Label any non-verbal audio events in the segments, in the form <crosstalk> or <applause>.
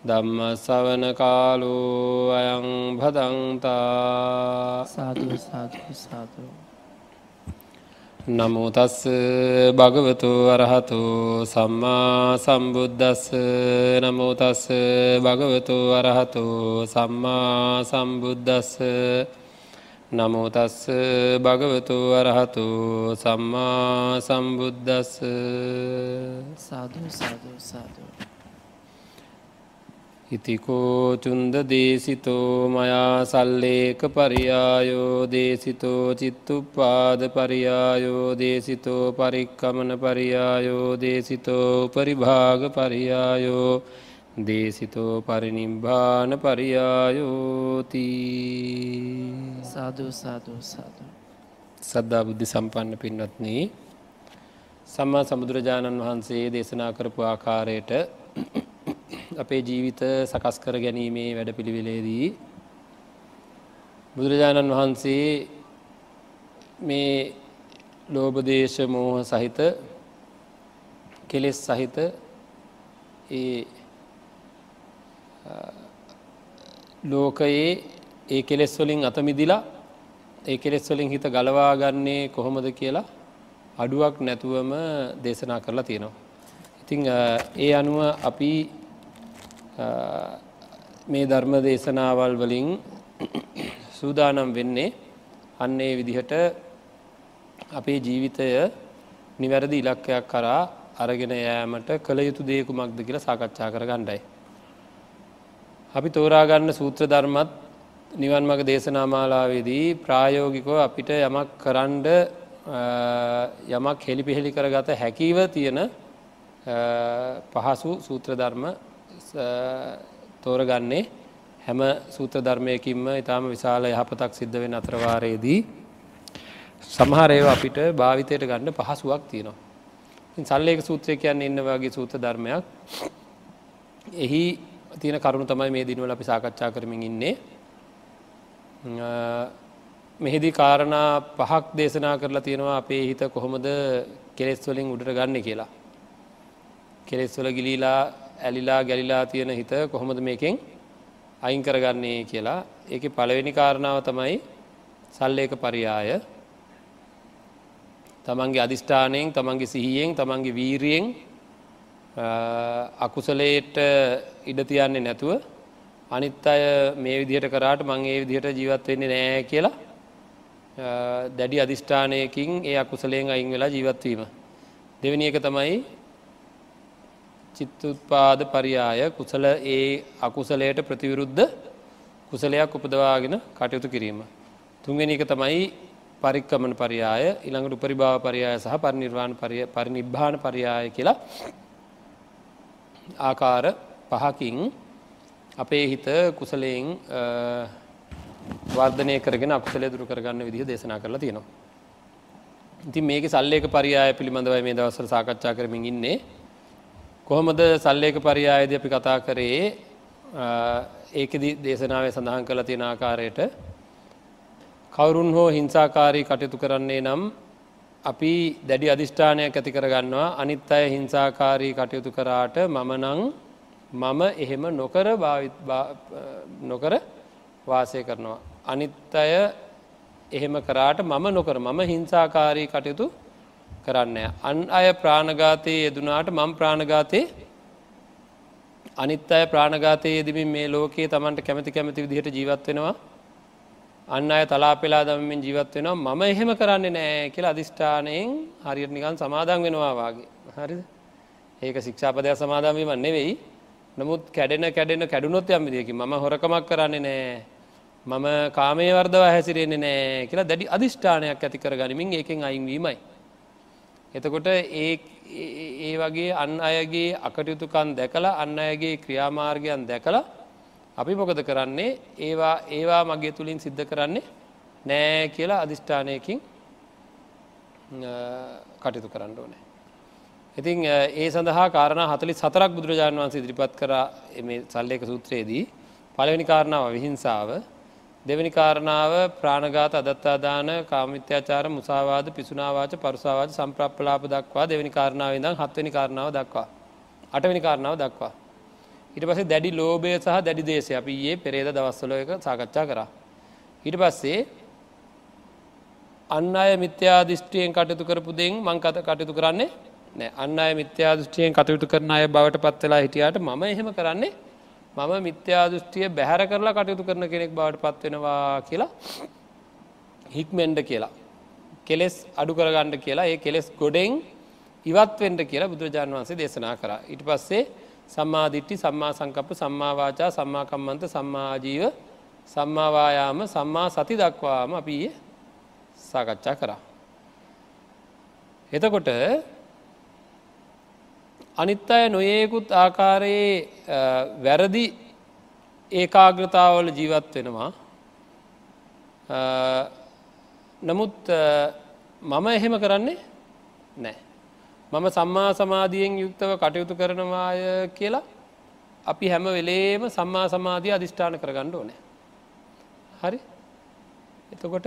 ධම්ම සවන කාලු අයං භදන්තා සාධු සාධු සාධු නමුතස්ස භගවතු වරහතු සම්මා සම්බුද්ධස්ස නමුතස්ස භගවතු වරහතු සම්මා සම්බුද්ධස්ස නමුතස්ස භගවතු වරහතු සම්මා සම්බුද්ධස්ස සාධු සාධු සාධු ඉතිකෝ චුන්ද දේසිතෝ මයා සල්ලේක පරියායෝ දේසිතෝ චිත්තුපාද පරියායෝ දේසිතෝ පරික්කමන පරියායෝ දේසිතෝ පරිභාග පරියායෝ දේසිතෝ පරිනිම්භාන පරියායෝති. සාධු සාධු සාධු සද්ධා බුද්ධි සම්පන්න පින්වත්නී සම්මා සමුදුරජාණන් වහන්සේ දේශනා කරපු ආකාරයට අපේ ජීවිත සකස් කර ගැනීමේ වැඩ පිළිවෙලේදී බුදුරජාණන් වහන්සේ මේ ලෝබදේශ මෝහ සහිත කෙලෙස් සහිත ඒ ලෝකයේ ඒ කෙලෙස් වලින් අතමිදිලා ඒ කෙලෙස් වලින් හිත ගලවා ගන්නේ කොහොමද කියලා අඩුවක් නැතුවම දේශනා කරලා තියෙනවා. ඉතිං ඒ අනුව අපි මේ ධර්ම දේශනාවල් වලින් සූදානම් වෙන්නේ අන්නේ විදිහට අපේ ජීවිතය නිවැරදි ඉලක්කයක් කරා අරගෙන යෑමට කළ යුතු දේකු මක්ද කියලා සාකච්ඡා කර ගණ්ඩයි. අපි තෝරාගන්න සූත්‍ර ධර්මත් නිවන් මග දේශනාමාලාවේදී ප්‍රායෝගිකෝ අපිට යමක් කරන්ඩ යමක් හෙළි පිහෙළි කරගත හැකිව තියෙන පහසු සූත්‍ර ධර්ම තෝරගන්නේ හැම සූත්‍ර ධර්මයකින්ම ඉතාම විශාල යහපතක් සිද්ධ වෙන අතරවාරයේදී සමහරයව අපිට භාවිතයට ගන්න පහසුවක් තියෙනවා. සල්ලේක සූත්‍රය කියන්න ඉන්න වගේ සූත්‍ර ධර්මයක් එහි තියෙන කරුණු තමයි මේ දිනුවල අපි සාකච්ඡා කරමින් ඉන්නේ. මෙහිදි කාරණා පහක් දේශනා කරලා තියෙනවා අපේ හිත කොහොමද කෙලෙස් වලින් උඩට ගන්න කියලා. කෙලෙස් වල ගිලීලා ඇලිලා ගැලිලා තියෙන හිත කොහොමද මේකෙන් අයින් කරගන්නේ කියලා ඒක පළවෙනි කාරණාව තමයි සල්ලේක පරියාය තමන්ගේ අධිෂ්ඨානයෙන් තමන්ගේ සිහියෙන් තමන්ගේ වීරියෙන් අකුසලයට ඉඩ තියන්නේ නැතුව අනිත් අය මේ විදිහට කරාට මං ඒ විදිහට ජීවත් වෙන්නේ නෑ කියලා දැඩි අධිෂ්ඨානයකින් ඒ අකුසලයෙන් අයින් වෙලා ජීවත්වීම. දෙවැනි එක තමයි චිත්තුත්පාද පරියාය කුසල ඒ අකුසලයට ප්‍රතිවිරුද්ධ කුසලයක් උපදවාගෙන කටයුතු කිරීම. තුන්වෙනි එක තමයි පරික්කමන පරියාය ඉළඟට උපරිභාව පරියාය සහ පරිනිර්වාණ පරිනිබ්භාන පරියාය කියලා ආකාර පහකින් අපේ හිත කුසලයෙන් වර්ධනය කරගෙන අකුසලය දුරු කරගන්න විදිහ දේශනා කරලා තියෙනවා. ඉතින් මේක සල්ලේක පරියාය පිළිබඳවයි මේ දවසර සාකච්ඡා කරමින් ඉන්නේ කොහොමද සල්ලේක පරියායද අපි කතා කරේ ඒකෙද දේශනාවේ සඳහන් කළ තියෙන ආකාරයට කවුරුන් හෝ හිංසාකාරී කටයුතු කරන්නේ නම් අපි දැඩි අධිෂ්ඨානයක් ඇති කරගන්නවා අනිත් අය හිංසාකාරී කටයුතු කරාට මම නං මම එහෙම නොකර නොකර වාසය කරනවා. අනිත් අය එහෙම කරාට මම නොකර මම හිංසාකාරී කටයුතු කරන්න. අන් අය ප්‍රාණගාතයේ යෙදනාට මං ප්‍රාණගාතය අනිත් අය ප්‍රාණගාතය යෙදමින් මේ ලෝකයේ තමන්ට කැමති කැමති විදිහට ජීවත් වෙනවා. අන්න අය තලා පෙලා දමමින් ජීවත් වෙනවා. මම එහෙම කරන්නේ නෑ කියලා අධිෂ්ඨානයෙන් හරියට නිකන් සමාදන් වෙනවා වාගේ. හරිද? ඒක ශික්ෂාපදයක් සමාදන්වීම නෙවෙයි. නමුත් කැඩෙන කැඩෙන කැඩුනොත් යම් විදියකින් මම හොරකමක් කරන්නේ නෑ. මම කාමයේ වර්ධව හැසිරෙන්නේ නෑ කියලා දැඩි අධිෂ්ඨානයක් ඇති කර ගනිමින් ඒකෙන් අයින් වීමයි. එතකොට ඒ ඒ වගේ අන් අයගේ අකටයුතුකන් දැකලා අන්න අයගේ ක්‍රියාමාර්ගයන් දැකලා අපි මොකද කරන්නේ? ඒවා ඒවා මගේ තුළින් සිද්ධ කරන්නේ නෑ කියලා අධිෂ්ඨානයකින් කටයුතු කරන්න ඕනෑ. ඉතින් ඒ සඳහා කාරණ හතලි සතරක් බුදුරජාණන් වන්සේ ඉදිරිපත් කර මේ සල්ලේක සූත්‍රයේදී. පළවෙනි කාරණාව විහිංසාව දෙවැනි කාරණාව ප්‍රාණගාත අදත්තාදාන කාමිත්‍යාචාර මුසාවාද පිසුනාවාච පරුසාවාද සම්ප්‍රප්ලාප දක්වා. දෙවැනි කාරණාව ඉදම් හත්වනි කාරණාව දක්වා. අටවැනි කාරණාව දක්වා. ඊට පස්සේ දැඩි ලෝභය සහ දැඩි දේශය. අපි ඒ පෙරේද දවස්වල එක සාකච්ඡා කරා. ඊට පස්සේ අන්න අය මිත්‍යා දෘෂ්ටියෙන් කටයුතු කරපු දෙෙන් මං කත කටයුතු කරන්නේ නෑ අන්න අය මිත්‍යා දෘෂ්ටියෙන් කටයුතු කරන අය බවට පත්වෙලා හිටියට මම එහෙම කරන්නේ මම මිත්‍යා දෘෂ්ටිය බැහැර කරලා කටයුතු කරන කෙනෙක් බවට පත්වෙනවා කියලා හික්මෙන්ඩ කියලා කෙලෙස් අඩු කරගණ්ඩ කියලා ඒ කෙලෙස් ගොඩෙන් ඉවත්වෙන්ට කියලා බුදුරජාණන් වන්සේ දේශනා කර ඉට පස්සේ සම්මාධිට්ටි සම්මා සංකප්ප සම්මාවාචා සම්මාකම්මන්ත සම්මාජීව සම්මාවායාම සම්මා සති දක්වාම අපි සාකච්ඡා කරා. එතකොට අනිත් අය නොයෙකුත් ආකාරයේ වැරදි ඒකාග්‍රතාවල ජීවත් වෙනවා නමුත් මම එහෙම කරන්නේ නෑ. මම සම්මා සමාධියෙන් යුක්තව කටයුතු කරනවාය කියලා අපි හැම වෙලේම සම්මා සමාධිය අධිෂ්ඨාන කරගණ්ඩ ඕනෑ. හරි එතකොට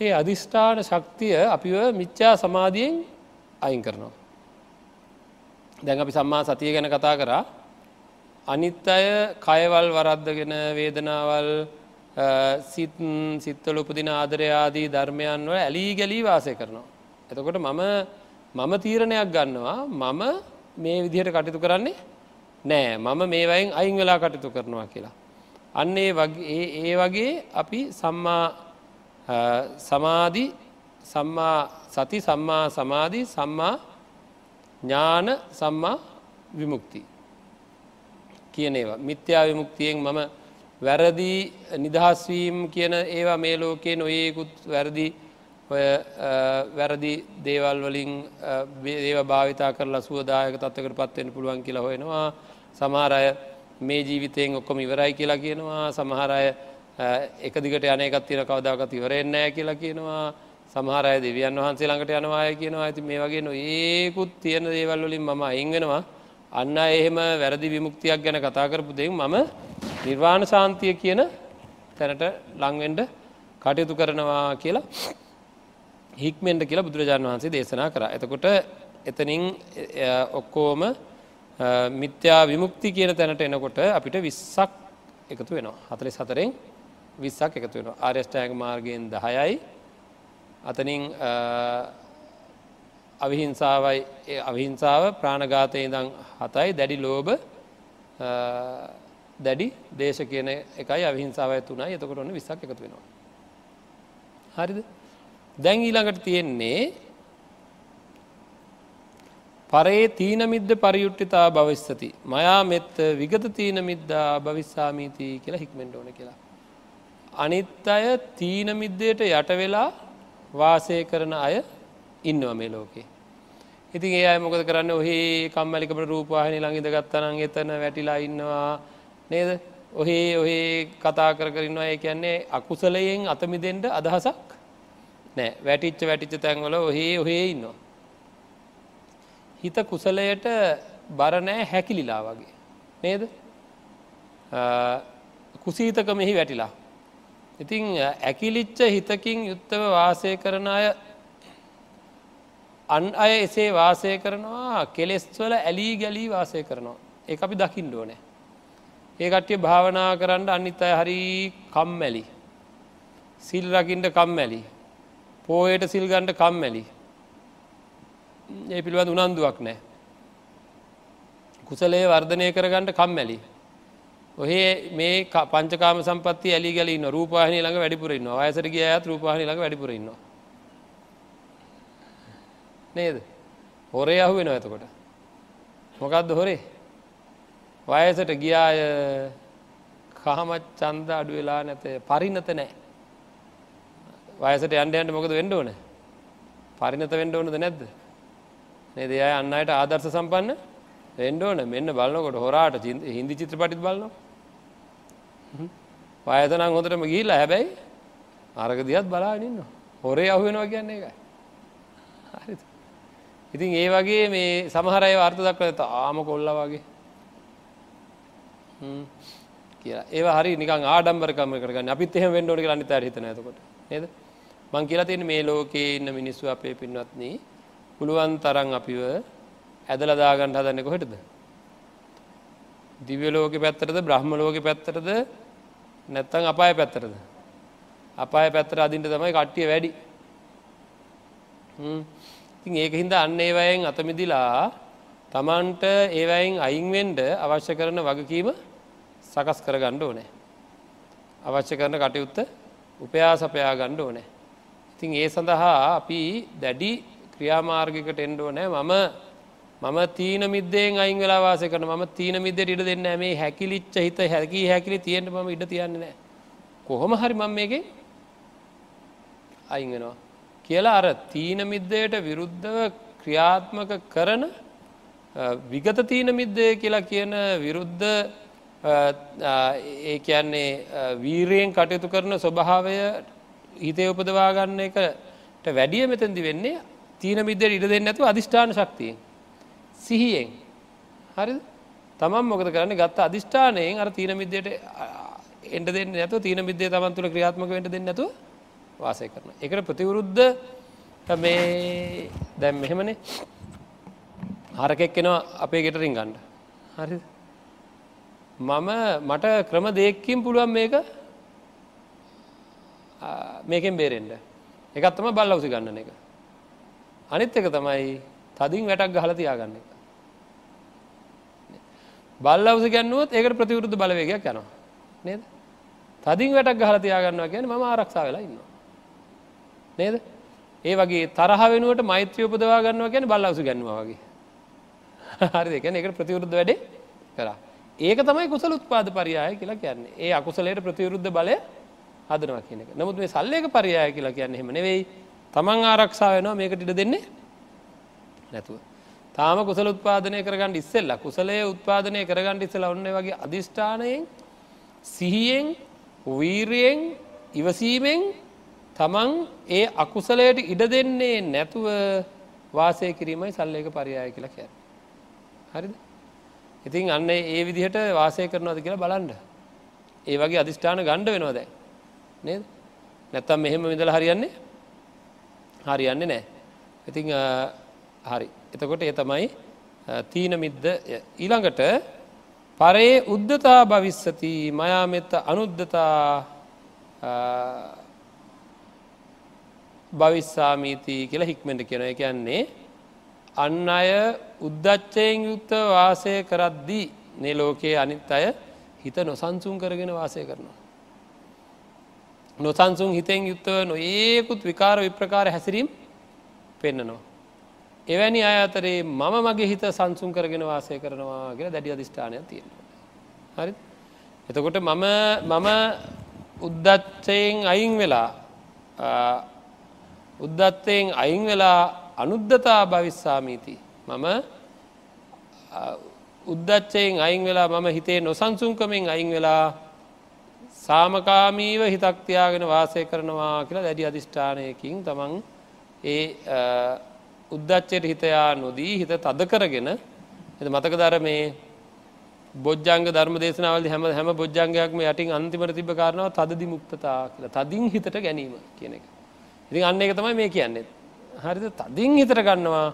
ඒ අධිෂ්ඨාන ශක්තිය අපිව මිච්චා සමාධියෙන් අයින් කරනවා. දැන් අපි සම්මා සතිය ගැන කතා කරා අනිත් අය කයවල් වරද්දගෙන වේදනාවල් සිත් සිත්තල උපදින ආදරයාදී ධර්මයන් වල ඇලී ගැලී වාසය කරනවා. එතකොට මම මම තීරණයක් ගන්නවා මම මේ විදිහට කටයුතු කරන්නේ නෑ මම මේ වයින් අයින් වෙලා කටයුතු කරනවා කියලා. අන්නේ වගේ ඒ වගේ අපි සම්මා සමාධි සම්මා සති සම්මා සමාධී සම්මා ඥාන සම්මා විමුක්ති කියන ඒවා. මිත්‍යා විමුක්තියෙන් මම වැරදි නිදහස්වීම් කියන ඒවා මේ ලෝකයේ නොයෙකුත් වැරදි ඔය වැරදි දේවල් වලින් ඒව භාවිතා කරලා සුවදායක තත්වකට පත්වෙන් පුළුවන් කියලා හොයෙනවා. සමහරය මේ ජීවිතයෙන් ඔක්කොම ඉවරයි කියලා කියනවා. සමහරය එක දිගට යනකත් තියෙන කවදාකත් ඉවරෙන්නෑ කියලා කියනවා. සමහරය දෙවියන් වහන්සේ ළඟට යනවාය කියනවා ඇති මේ වගේ නො ඒකුත් තියෙන දේවල් වලින් මම අයිංගෙනවා අන්න එහෙම වැරදි විමුක්තියක් ගැන කතා කරපු දෙ මම නිර්වාණ ශාන්තිය කියන තැනට ලංවෙන්ඩ කටයුතු කරනවා කියලා හික්මෙන්ට කියලා බුදුරජාණන් වහන්සේ දේශනා කර. එතකොට එතනින් ඔක්කෝම මිත්‍යා විමුක්ති කියන තැනට එනකොට අපිට විස්සක් එකතු වෙනවා. හතලි සතරෙන් විස්සක් එකතු වෙන ආර්යෂ්ඨායක මාර්ගයෙන් දහයයි. අතනින් අවිහිංසාවයි අවිහිංසාව ප්‍රාණඝාතය ඉදං හතයි දැඩි ලෝබ දැඩි දේශ කියන එකයි අවිහිංසාවය තුනයි එතකොට ඔන්න විස්සක් එකතු වෙනවා. හරිද දැන් ඊළඟට තියෙන්නේ පරේ තීනමිද්ද පරියුට්ටිතා භවිස්සති මයා මෙත්ත විගත තීනමිද්දා භවිස්සාමීති කියලා හික්මෙන්ට ඕන කියලා. අනිත් අය තීනමිද්දයට යට වෙලා වාසය කරන අය ඉන්නව මේ ලෝකේ. ඉතින් ඒ අය මොකද කරන්න? ඔහේ කම්මලිකට රූපවාහිනි ළඟිද ගත්තනං එතන වැටිලා ඉන්නවා. නේද? ඔහේ ඔහේ කතා කර කරන්නවා ඒ කියන්නේ අකුසලයෙන් අතමිදෙන්ට අදහසක් නෑ. වැටිච්ච වැටිච්ච තැන්වල ඔහේ ඔහේ ඉන්නවා. හිත කුසලයට බරනෑ හැකිලිලා වගේ. නේද? කුසීතක මෙහි වැටිලා. ඉතිං ඇකිලිච්ච හිතකින් යුත්තව වාසය කරන අය අන් අය එසේ වාසය කරනවා කෙලෙස්වල ඇලී ගැලී වාසය කරනවා. ඒ අපි දකිින් ඩෝනෑ ඒ කට්ටිය භාවනා කරන්න අනිත් අය හරි කම්මැලි. සිල් රකින්ට කම්මැලි. පෝයට සිල්ගන්ට කම්මැලි. ඒ පිළිබඳ උනන්දුවක් නෑ කුසලේ වර්ධනය කරගන්නට කම්මැලි. ඔහේ මේ පංචකාම සම්පත්ති ඇලි ගලන්න රූපාහනි ළඟ වැඩිපුරන්න අයසර කිය ඇත් රූපාහනි ළඟ වැඩිපුරන්න නේද? හොරේ අහු වෙන ඇතකොට මොකක්ද හොරේ? වයසට ගියාය කහමත් චන්ද අඩු වෙලා නැත පරිනත නෑ. වයසට අන්ඩයන්ට මොකද වෙන්ඩ ඕන? පරිනත වෙන්ඩ ඕනද නැද්ද? නේ දෙය අන්න අයට ආදර්ශ සම්පන්න වෙන්ඩ ඕන. මෙන්න බලන්නකොට හොරාට හින්දි චිත්‍රපටිත් බලනවා. වයතනං හොඳටම ගිල්ල හැබැයි අරක දිහත් බලාගෙන හොරේ අහුවෙනවා කියන්නේ එකයි. හරිද? ඉතින් ඒ වගේ මේ සමහර අය අර්ථ දක්වලා තාම කොල්ලා වගේ. හ්ම් කියලා. ඒවා හරි නිකන් ආඩම්බරකම කරගන්න. අපිත් එහෙම වෙන්න ඕනේ කියලා අනිත් අයට හිතනවා එතකොට. නේද? මං කියලා තියෙන්නේ මේ ලෝකේ ඉන්න මිනිස්සු අපේ පින්වත්නි පුළුවන් තරම් අපිව ඇදලා දාගන්න හදන්නේ කොහෙටද? දිව්‍ය ලෝකෙ පැත්තටද බ්‍රහ්ම ලෝකෙ පැත්තටද නැත්නම් අපාය පැත්තටද? අපාය පැත්තට අදින්න තමයි කට්ටිය වැඩි. හ්ම්. ඉතින් ඒක හින්දා අන්න ඒවයෙන් අත මිදිලා Tamanට ඒවයෙන් අයින් වෙන්න අවශ්‍ය කරන වගකීම සකස් කරගන්න ඕනේ. අවශ්‍ය කරන කටයුත්ත උපයා සපයා ගන්න ඕනේ. ඉතින් ඒ සඳහා අපි දැඩි ක්‍රියාමාර්ගයකට එන්න ඕනේ. මම මම තීන මිද්දෙන් අයින් වෙලා වාසය කරන මම තීන මිද්දේට ඉඩ දෙන්නේ නැහැ. මේ හැකිලිච්ච හිත හැකි හැකිලි තියෙන්න මම ඉඩ තියන්නේ නැහැ. කොහොම හරි මම මේකෙන් අයින් වෙනවා. කියලා අර තීන මිද්දයට විරුද්ධව ක්‍රියාත්මක කරන විගත තීන මිද්දය කියලා කියන විරුද්ධ ඒ කියන්නේ වීරයෙන් කටයුතු කරන ස්වභාවය හිතේ උපදවා ගන්න එකට වැඩිය මෙතැදි වෙන්නේ තීන මිද්දයට ඉඩ දෙන්න ඇතුව අධිෂ්ඨාන ශක්තියෙන් සිහියෙන්. හරි තමන් මොකද කරන්න? ගත්ත අධිෂ්ඨානයෙන් අර තීන මිද්දයට එන්ඩ දෙන්න නැතු තීන මිද්දේ තමන් තුළ ක්‍රියාත්මක වෙන්ට දෙන්න නැතු වාසය කරන එකට ප්‍රතිවරුද්ධ මේ දැම් මෙහෙමනේ. හරකෙක් කෙනවා අපේ ගෙට රිංගන්ඩ හරි මම මට ක්‍රම දෙයක්කින් පුළුවන් මේක. මේකෙන් බේරෙන්ඩ එකත්තම බල් අවසි ගන්නන එක. අනිත් එක තමයි තදින් වැටක් ගහල තියාගන්න එක. බල් අවස ගැන්නුවත් ඒකට ප්‍රතිවරුද්ධ බලවේගයක් යනවා. නේද? තදින් වැටක් ගහල තියාගන්නවා කියන ම ආරක්ෂා වෙලා ඉන්නවා. නේද? ඒ වගේ තරහ වෙනුවට මෛත්‍රය උපදවා ගන්නවා කියන බල් අවසු ගැන්නවා වගේ. හරි දෙකන එකට ප්‍රතිවරුද්ධ වැඩේ කරා. ඒක තමයි කුසල උත්පාද පරියාය කියලා කියන්නේ. ඒ අකුසලයට ප්‍රතිවරුද්ධ බලය හදනවා කියන එක. නමුත් මේ සල්ලේක පරියාය කියලා කියන්නේ හෙම නෙවෙයි. තමන් ආරක්ෂා වෙනවා මේකට ඉඩ දෙන්නේ නැතුව තාම කුසල උත්පාදනය කරගන්න ඉස්සෙල්ලා කුසලය උත්පාදනය කරගන්න ඉස්සෙල්ලා ඔන්න වගේ අධිෂ්ඨානයෙන් සිහියෙන් වීරයෙන් ඉවසීමෙන් තමන් ඒ අකුසලයට ඉඩ දෙන්නේ නැතුව වාසය කිරීමයි සල්ලේක පරියාය කියලා කියන්න. හරිද? ඉතින් අන්න ඒ විදිහට වාසය කරනවද කියලා බලන්න. ඒ වගේ අධිෂ්ඨාන ගණ්ඩ වෙනවා දැන්. නේද? නැත්තම් මෙහෙම විඳලා හරියන්නේ? හරියන්නේ නැහැ. ඉතින් හරි. එතකොට ඒ තමයි තීන මිද්ද ඊළඟට පරේ උද්ධතා භවිස්සති මයා මෙත්ත අනුද්ධතා භවිස්සාමීති කියලා හික්මෙන්ට කියන කියන්නේ අන්න අය උද්දච්චයෙන් යුක්ත වාසය කරද්දී නේ ලෝකයේ අනිත් අය හිත නොසන්සුන් කරගෙන වාසය කරනවා. නොසන්සුන් හිතෙන් යුත්තව නොඒකුත් විකාර විප්‍රකාර හැසිරීම් පෙන්න්නනවා. එවැනි අය අතරේ මම මගේ හිත සංසුන් කරගෙන වාසය කරනවා කියලා දැඩි අධිෂ්ඨානයක් තියෙනවා. හරි එතකොට මම මම උද්දච්චයෙන් අයින් වෙලා උද්දත්තයෙන් අයින් වෙලා අනුද්ධතා භවිස්සාමීති මම උද්දච්චයෙන් අයින් වෙලා මම හිතේ නොසන්සුන්කමෙන් අයින් වෙලා සාමකාමීව හිතක්තියාගෙන වාසය කරනවා කියලා දැඩි අධිෂ්ඨානයකින් තමන් ඒ උද්දච්චයට හිතයා නොදී හිත තද කරගෙන එ මතක දර මේ බොජ්ජංග ධර්ම දේශනාවල හැම හැම බොජ්ජංගයක්ම යටින් අන්තිමට තිබ කාරණාව තදදි මුක්තතා කියලා තදින් හිතට ගැනීම කියන එක. ඉතින් අන්න එක තමයි මේ කියන්නේ. හරිද තදින් හිතට ගන්නවා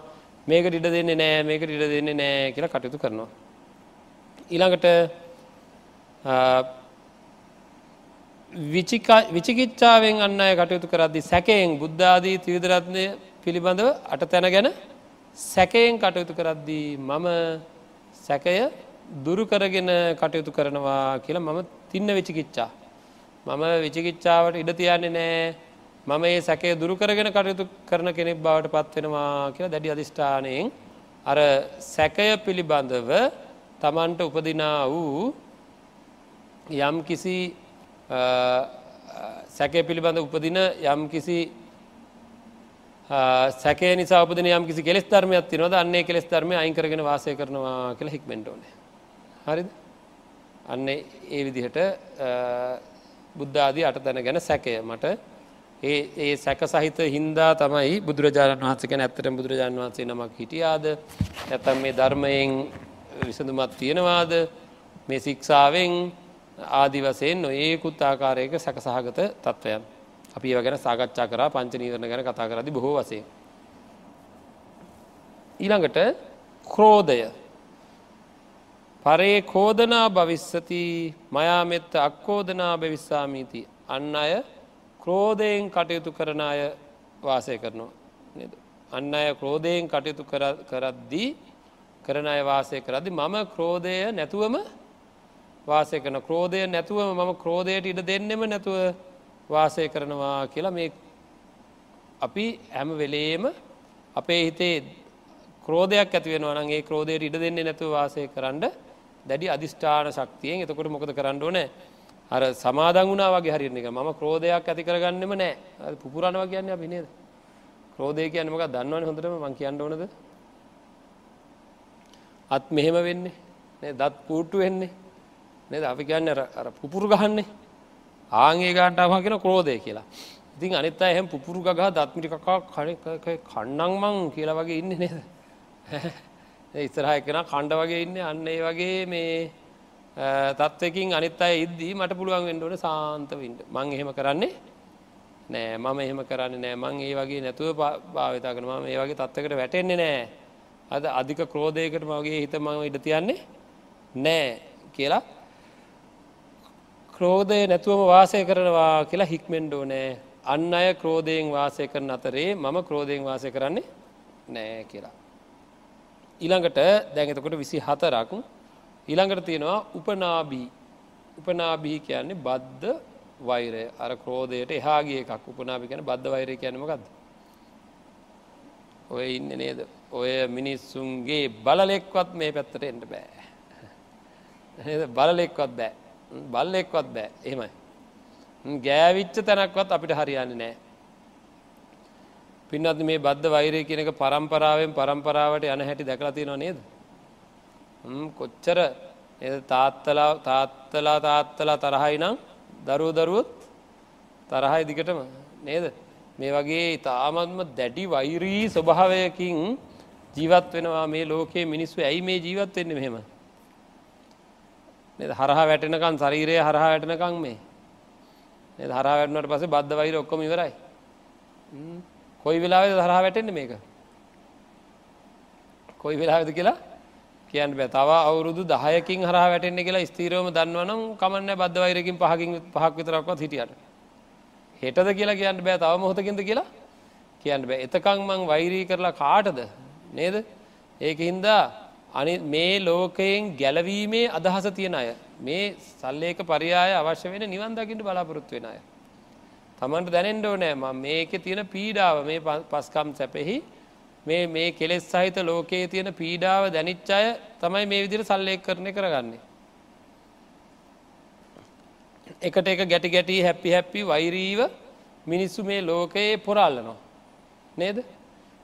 මේක ඉඩ දෙන්නේ නෑ මේක ඉඩ දෙන්නේ නෑ කියලා කටයුතු කරනවා. ඊළඟට විචිකිච්ඡාවෙන් අන්න අය කටයුතු කරද්දි සැකයෙන් බුද්ධාදී ත්‍රිවිධරත්නය පිළිබඳව අට තැන ගැන සැකයෙන් කටයුතු කරද්දී මම සැකය දුරු කරගෙන කටයුතු කරනවා කියලා මම තින්න විචිකිච්චා. මම විචිකිච්ඡාවට ඉඩ තියන්නේ නෑ මම ඒ සැකය දුරු කරගෙන කටයුතු කරන කෙනෙක් බවට පත්වෙනවා කියලා දැඩි අධිෂ්ඨානයෙන් අර සැකය පිළිබඳව තමන්ට උපදිනා වූ යම් කිසි සැකය පිළිබඳ උපදින යම් කිසි සැකේ නිසා උපදින යම් කිසි කෙස් ධර්මයක් තිනවද අන්නේ කෙස් ධර්මය අයින් කරගෙන වාසය කරනවා කියලා හික්මෙන්ට ඕනේ. හරිද? අන්න ඒ විදිහට බුද්ධ ආදී අට තැන ගැන සැකය මට. ඒ ඒ සැක සහිත හින්දා තමයි බුදුරජාණන් වහන්සක ඇත්තට බුදුරජාණන් වහන්සේ නමක් හිටියාද? ඇතම් මේ ධර්මයෙන් විසඳුමත් තියෙනවාද? මේ සික්ෂාවෙන් ආදි වසයෙන් නොඒකුත් ආකාරයක සැකසහගත තත්ත්වයන් අපි ඒව ගැන සාකච්ඡා කරා පංච නීවරණ ගැන කතා කරදි බොහෝ වසේ. ඊළඟට ක්‍රෝධය පරේ කෝදනා භවිස්සති මයාමෙත්ත අක්කෝදනා භවිස්සාමීති අන්න අය ක්‍රෝධයෙන් කටයුතු කරන අය වාසය කරනවා නද. අන්න අය ක්‍රෝධයෙන් කටයුතු කරද්දී කරන අය වාසය කරදි මම ක්‍රෝධය නැතුවම වාසය කරන ක්‍රෝධය නැතුවම මම ක්‍රෝධයට ඉඩ දෙන්නෙම නැතුව වාසය කරනවා කියලා මේ අපි හැම වෙලේම අපේ හිතේ ක්‍රෝධයක් ඇතිවෙන වනගේ ක්‍රෝධයට ඉඩ දෙන්නේ නැතුව වාසය කරන්න දැඩි අධිෂ්ඨාන ශක්තියෙන් එතකොට මොකද කරන්න ඕන? අර සමාදන් වුණා වගේ හරින්න එක ම ක්‍රෝධයක් ඇති කරගන්නෙම නෑ. පුරණව කියන්න අපි නේද? ක්‍රෝධය කියන්නමක දන්නවන හොඳටම මං කියන්න ඕනද? අත් මෙහෙම වෙන්නේ දත් පූට්ටු වෙන්නේ නද? අපි කියන්න අර පුපුරු ගහන්නේ. ආගේ ගාන්ටාව කියෙන ක්‍රෝධය කියලා. ඉතින් අනිත් එහෙම පුපුරු ගහ දත්මිටි කකා කන්නං මං කියලා වගේ ඉන්න නේද? <laughs> ඉස්සරහ එකෙන කණ්ඩ වගේ ඉන්න. අන්න ඒ වගේ මේ තත්වකින් අනිත් අය ඉද්දී මට පුළුවන් වෙන්ඩෝන සාන්තවින්ට මං එහෙම කරන්නේ නෑ. මම එහෙම කරන්න නෑ. මං ඒ වගේ නැතුව භාවිතා කරන ම ඒ වගේ තත්වකට වැටෙන්නේ නෑ. අද අධික ක්‍රෝධයකට මගේ හිත මම ඉඩ තියන්නේ නෑ කියලා ක්‍රෝධය නැතුවම වාසය කරනවා කියලා හික්මෙන්ඩෝ නෑ අන්න අය ක්‍රෝධයෙන් වාසය කරන අතරේ මම ක්‍රෝධයෙන් වාසය කරන්නේ නෑ කියලා. ඊළඟට දැඟතකොට විසි හතරක් ඊළඟට තියෙනවා උපනාබී උපනාබී කියන්නේ බද්ධ වෛරය. අර ක්‍රෝධයට එහාගේ එකක්. උපනාභි කියන බද්ධ වෛරය කියනමකක්ද ඔය ඉන්න නේද? ඔය මිනිස්සුන්ගේ බලලෙක්වත් මේ පැත්තට එන්ට බෑ. බලලෙක්වත් බෑ. බල්ලෙක්වත් බෑ. එහෙමයි. ගෑවිච්ච තැනක්වත් අපිට හරියන්න නෑ. පින්නත් මේ බද්ධ වෛරය කියනක පරම්පරාවෙන් පරම්පරාවට යන හැටි දැකලති නවා නේද? කොච්චර තාත්තලා තාත්තලා තාත්තලා තරහයි නම් දරුව දරුවොත් තරහයි දිගටම නේද? මේ වගේ තාමත්ම දැඩි වෛරී ස්වභාවයකින් ජීවත් වෙනවා මේ ලෝකයේ මිනිස්සු. ඇයි මේ ජීවත් වෙන්න මෙහෙම? හරහා වැටෙනකන් ශරීරය හරහා වැටනකං මේ. හරා වැටනට පස බද්ධ වෛර ඔක්කොම ඉවරයි. කොයි වෙලාවෙද හරහා වැටෙන්නේ මේක? කොයි වෙලාවෙද කියලා කියන්න බෑ. තව අවුරුදු දහයකින් හරහා වැටෙන්නේ කියලා ස්තීරවම දන්නවනම් කමන්න බද්ධ වෛරකින් පහකින් පහක් විතරක්වත් හිටියට. හෙටද කියලා කියන්න බෑ. තව මොහොතකින්ද කියලා කියන්න බෑ. එතකං මං වෛරී කරලා කාටද? නේද? ඒක හින්දා අනි මේ ලෝකයෙන් ගැලවීමේ අදහස තියෙන අය මේ සල්ලේක පරියාය අවශ්‍ය වෙන නිවන් දකිට බලාපොරොත්තු වෙන අය තමන්ට දැනෙන්ඩෝ නෑ ම මේක තියෙන පීඩාව මේ පස්කම් සැපෙහි මේ මේ කෙලෙස් සහිත ලෝකයේ තියෙන පීඩාව දැනිච්චාය තමයි මේ විදිර සල්ලෙක් කරණය කරගන්නේ. එකට එක ගැටි ගැටී හැපි හැපි වෛරීව මිනිස්සු මේ ලෝකයේ පොරල්ලනවා. නේද?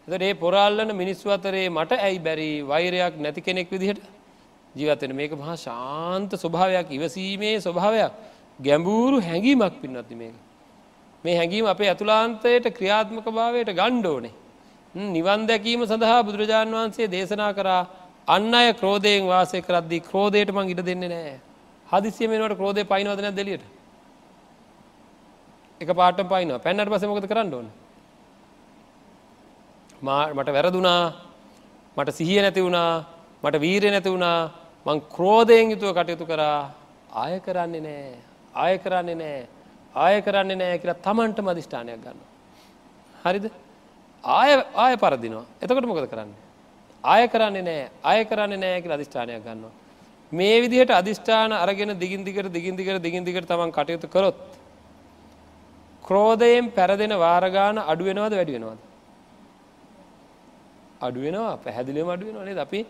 එතට ඒ පොරල්ලන මිනිස්සු අතරේ මට ඇයි බැරි වෛරයක් නැති කෙනෙක් විදිහට? ජීවතෙන මේක මහා ශාන්ත ස්වභාවයක් ඉවසීමේ ස්වභාවයක්. ගැඹූරු හැඟීමක් පින්නත්ති මේක. මේ හැඟීම අපේ ඇතුලාන්තයට ක්‍රියාත්මක භාවයට ගණ්ඩෝනේ. නිවන් දැකීම සඳහා බුදුරජාණන් වහන්සේ දේශනා කරා අන්න අය ක්‍රෝධයෙන් වාසය කරද්දී ක්‍රෝධයට මං ඉට දෙන්නේ නෑ හදිසියමෙනට ක්‍රෝධය පයිනවදන දෙලියට එක පාට පයින පැන්නට පසමකද කරන්න ඕන? මට වැරදුනා මට සිහිය නැති වුණා මට වීරය නැති වුණා මං ක්‍රෝධයෙන් යුතුව කටයුතු කරා ආය කරන්නේ නෑ ආය කරන්නේ නෑ ආය කරන්නේ නෑ කියලා තමන්ට මධිෂ්ඨානයක් ගන්න. හරිද ආය ආය පරදිනවා එතකොට මොකද කරන්න. ආය කරන්නේ නෑ අය කරන්නේ නෑ කියලා අධිෂ්ඨානයක් ගන්නවා. මේ විදිහට අධිෂ්ඨාන අරගෙන දිගින්දිකට දිගින්දිකට දිගින්දිකට තමන් කටයුතු කරොත්. ක්‍රෝධයෙන් පැරදෙන වාරගාන අඩුවෙනවද වැඩි වෙනවාද. අඩුවෙනවා පැහැදිලිම අඩුවෙනවා අපි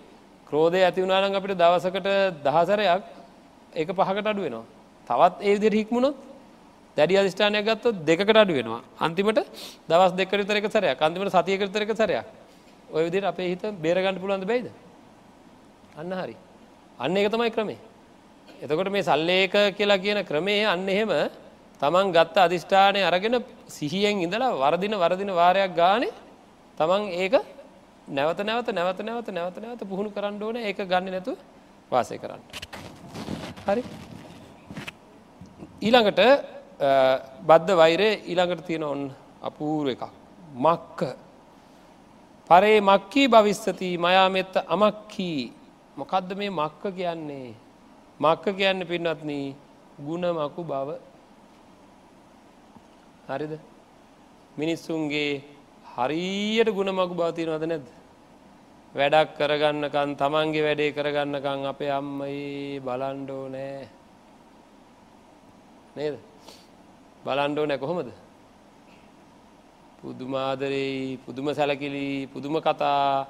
ක්‍රෝධය ඇති වුණනාන් අපිට දවසකට දහසරයක් ඒක පහකට අඩුවෙනවා. තවත් ඒ විදිහට හික්මුණොත් දැඩි අධිෂ්ඨානයක් ගත්තොත් දෙකට අඩු වෙනවා. අන්තිමට දවස් දෙකකට විතර එක සැරයක්. අන්තිමට සතියකට විතර එක සැරයක්. ඔය විදිහට අපේ හිත බේර ගන්න පුළුවන්ද බැයිද? අන්න හරි. අන්න ඒක තමයි ක්‍රමේ. එතකොට මේ සල්ලේක කියලා කියන ක්‍රමේ අන්න එහෙම තමන් ගත්ත අධිෂ්ඨානය අරගෙන සිහියෙන් ඉඳලා වරදින වරදින වාරයක් ගානේ තමන් ඒක නැවත නැවත නැවත නැවත නැවත නැවත පුහුණු කරන්න ඕන. ඒක ගන්න නැතු වාසය කරන්න. හරි. ඊළඟට බද්ධ වෛරය ඊළඟට තියෙන ඔන්න අපූර එකක්. මක්ක. පරේ මක්කී භවිස්සති මයාමෙත්ත අමක්කී. මොකක්ද මේ මක්ක කියන්නේ? මක්ක කියන්න පින්නත්න ගුණ මකු බව. හරිද? මිනිස්සුන්ගේ හරියට ගුණ මකු බවතිනවද නැද්ද? වැඩක් කරගන්නකන් තමන්ගේ වැඩේ කරගන්නකං අපේ අම්මයි බලන්ඩෝ නෑ නේද? බලන්ඩෝ නැ කොහොමද? පුදුමාදරෙයි පුදුම සැලකිලි පුදුම කතා.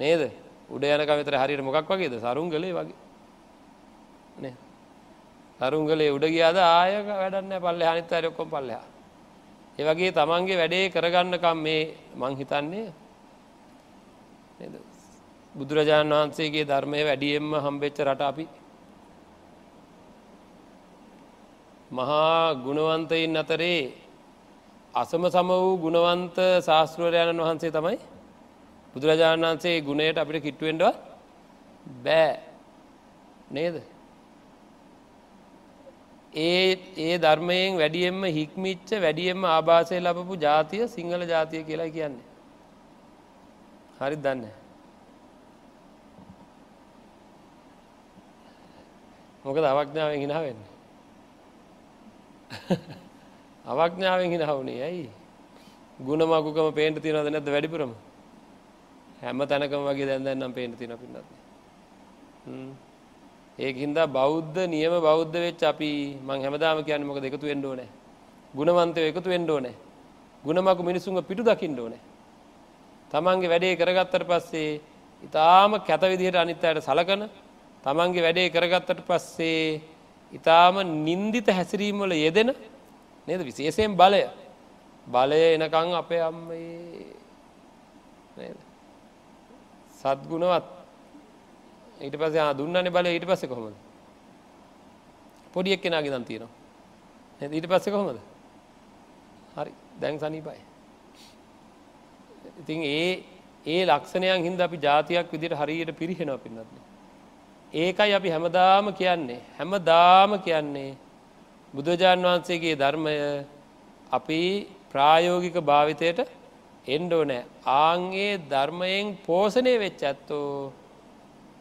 නේද? උඩ යනක විතර හරියට මොකක් වගේද? සරුංගලේ වගේ. සරුංගලේ උඩ ගියාද ආයක වැඩන්න පල්ලෙ අනිත් අය ඔක්කොම පල්ලෙහා. ඒ වගේ තමන්ගේ වැඩේ කරගන්නකම් මේ මං හිතන්නේ නේද බුදුරජාණන් වහන්සේගේ ධර්මය වැඩියෙන්ම හම්බෙච්ච රට අපි. මහා ගුණවන්තයින් අතරේ අසම සම වූ ගුණවන්ත ශාස්තෘවරයණන් වහන්සේ තමයි බුදුරජාණන් වහන්සේ ගුණයට අපිට කිට්ටුවෙන්ඩව බෑ. නේද? ඒ ඒ ධර්මයෙන් වැඩියෙන්ම හික්මිච්ච වැඩියෙන්ම ආභාසය ලබපු ජාතිය සිංහල ජාතිය කියලා කියන්නේ. හරි දන්න? මොකද අවඥාවෙන් හිනාවෙන්න <laughs> අවඥාවෙන් හිනාවනේ ඇයි? ගුණමකුකම පේන්ට තිනවද නැද වැඩිපුරම? හැම තැනකම වගේ දැන් දැන්නම් පේන තින පින්නත්. ඒක හින්දා බෞද්ධ නියම බෞද්ධ වෙච් අපි මං හැමදාම කියන්න මොක දෙකතු වෙන්ඩෝ නෑ ගුණවන්තය එකතු වෙන්ඩෝ නෑ ගුණමකු මිනිසුන්ග පිටු දකිින්ඩෝ නෑ තමන්ගේ වැඩේ කරගත්තට පස්සේ ඉතාම කැත විදිහට අනිත් අයට සලකන තමන්ගේ වැඩේ කරගත්තට පස්සේ ඉතාම නින්දිත හැසිරීමවල යෙදෙන නේද? විශේෂයෙන් බලය. බලය එනකං අපේ අම්ම සත්ගුණවත්. ඊට පස දුන්නන බල ඊට පස්ස කොහොමද? පොඩියක් කෙනගේ දන් තියෙනවා. ඊට පස්ස කොහොමද? හරි. දැන් සනීපයි. ඉතින් ඒ ඒ ලක්ෂණයන් හින්ද අපි ජාතියක් විදිට හරියට පිරිහෙනවා පින්නත්න ඒකයි අපි හැමදාම කියන්නේ. හැමදාම කියන්නේ බුදුරජාණන් වහන්සේගේ ධර්මය අපි ප්‍රායෝගික භාවිතයට එන්ඩෝ නෑ ආන්ගේ ධර්මයෙන් පෝසනය වෙච්ච ඇත්තෝ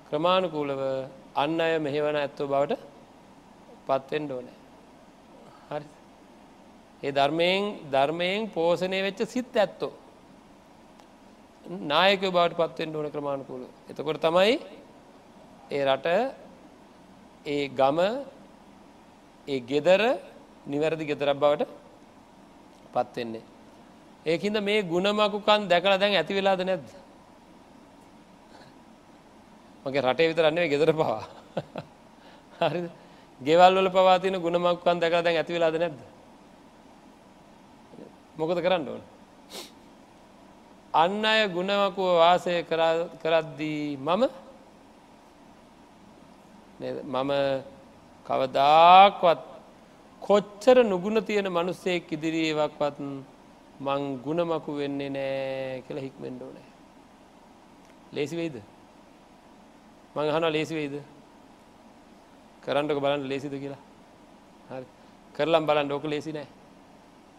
ක්‍රමාණුකූලව අන්න අය මෙහෙවන ඇත්තෝ බවට පත්වෙන්ඩෝ නෑ හරි. ඒ ධර්මයෙන් ධර්මයෙන් පෝසනය වෙච්ච සිත් ඇත්තෝ නායක බවට පත්වෙන් ඕන ක්‍රමාණුකූල එතකොට තමයි ඒ රට ඒ ගම ඒ ගෙදර නිවැරදි ගෙදරක් බවට පත්වෙන්නේ. ඒහින්ද මේ ගුණමකුකන් දැකලා දැන් ඇති වෙලාද නැද්ද. මගේ රටේ විතරන්නේ ගෙදර පවා හරි ගෙවල් වල පවාතින ගුණමක්කන් දැකලා දැන් ඇති වෙලාද නැද්ද. මොකද කරන්න ඕන. අන්න අය ගුණවකුව වාසය කරද්දී මම මම කවදාක්වත් කොච්චර නුගුණ තියෙන මනුස්සයෙක් ඉදිරියවක්වත් මං ගුණමකු වෙන්නේ නෑ කියල හික්මෙන්ඩෝ නෑ ලේසි වෙයිද? මං හන ලේසි වෙයිද? කරන්නක බලන්න ලේසිද කියලා. හරි. කරලම් බලන්න ඕක ලේසි නෑ.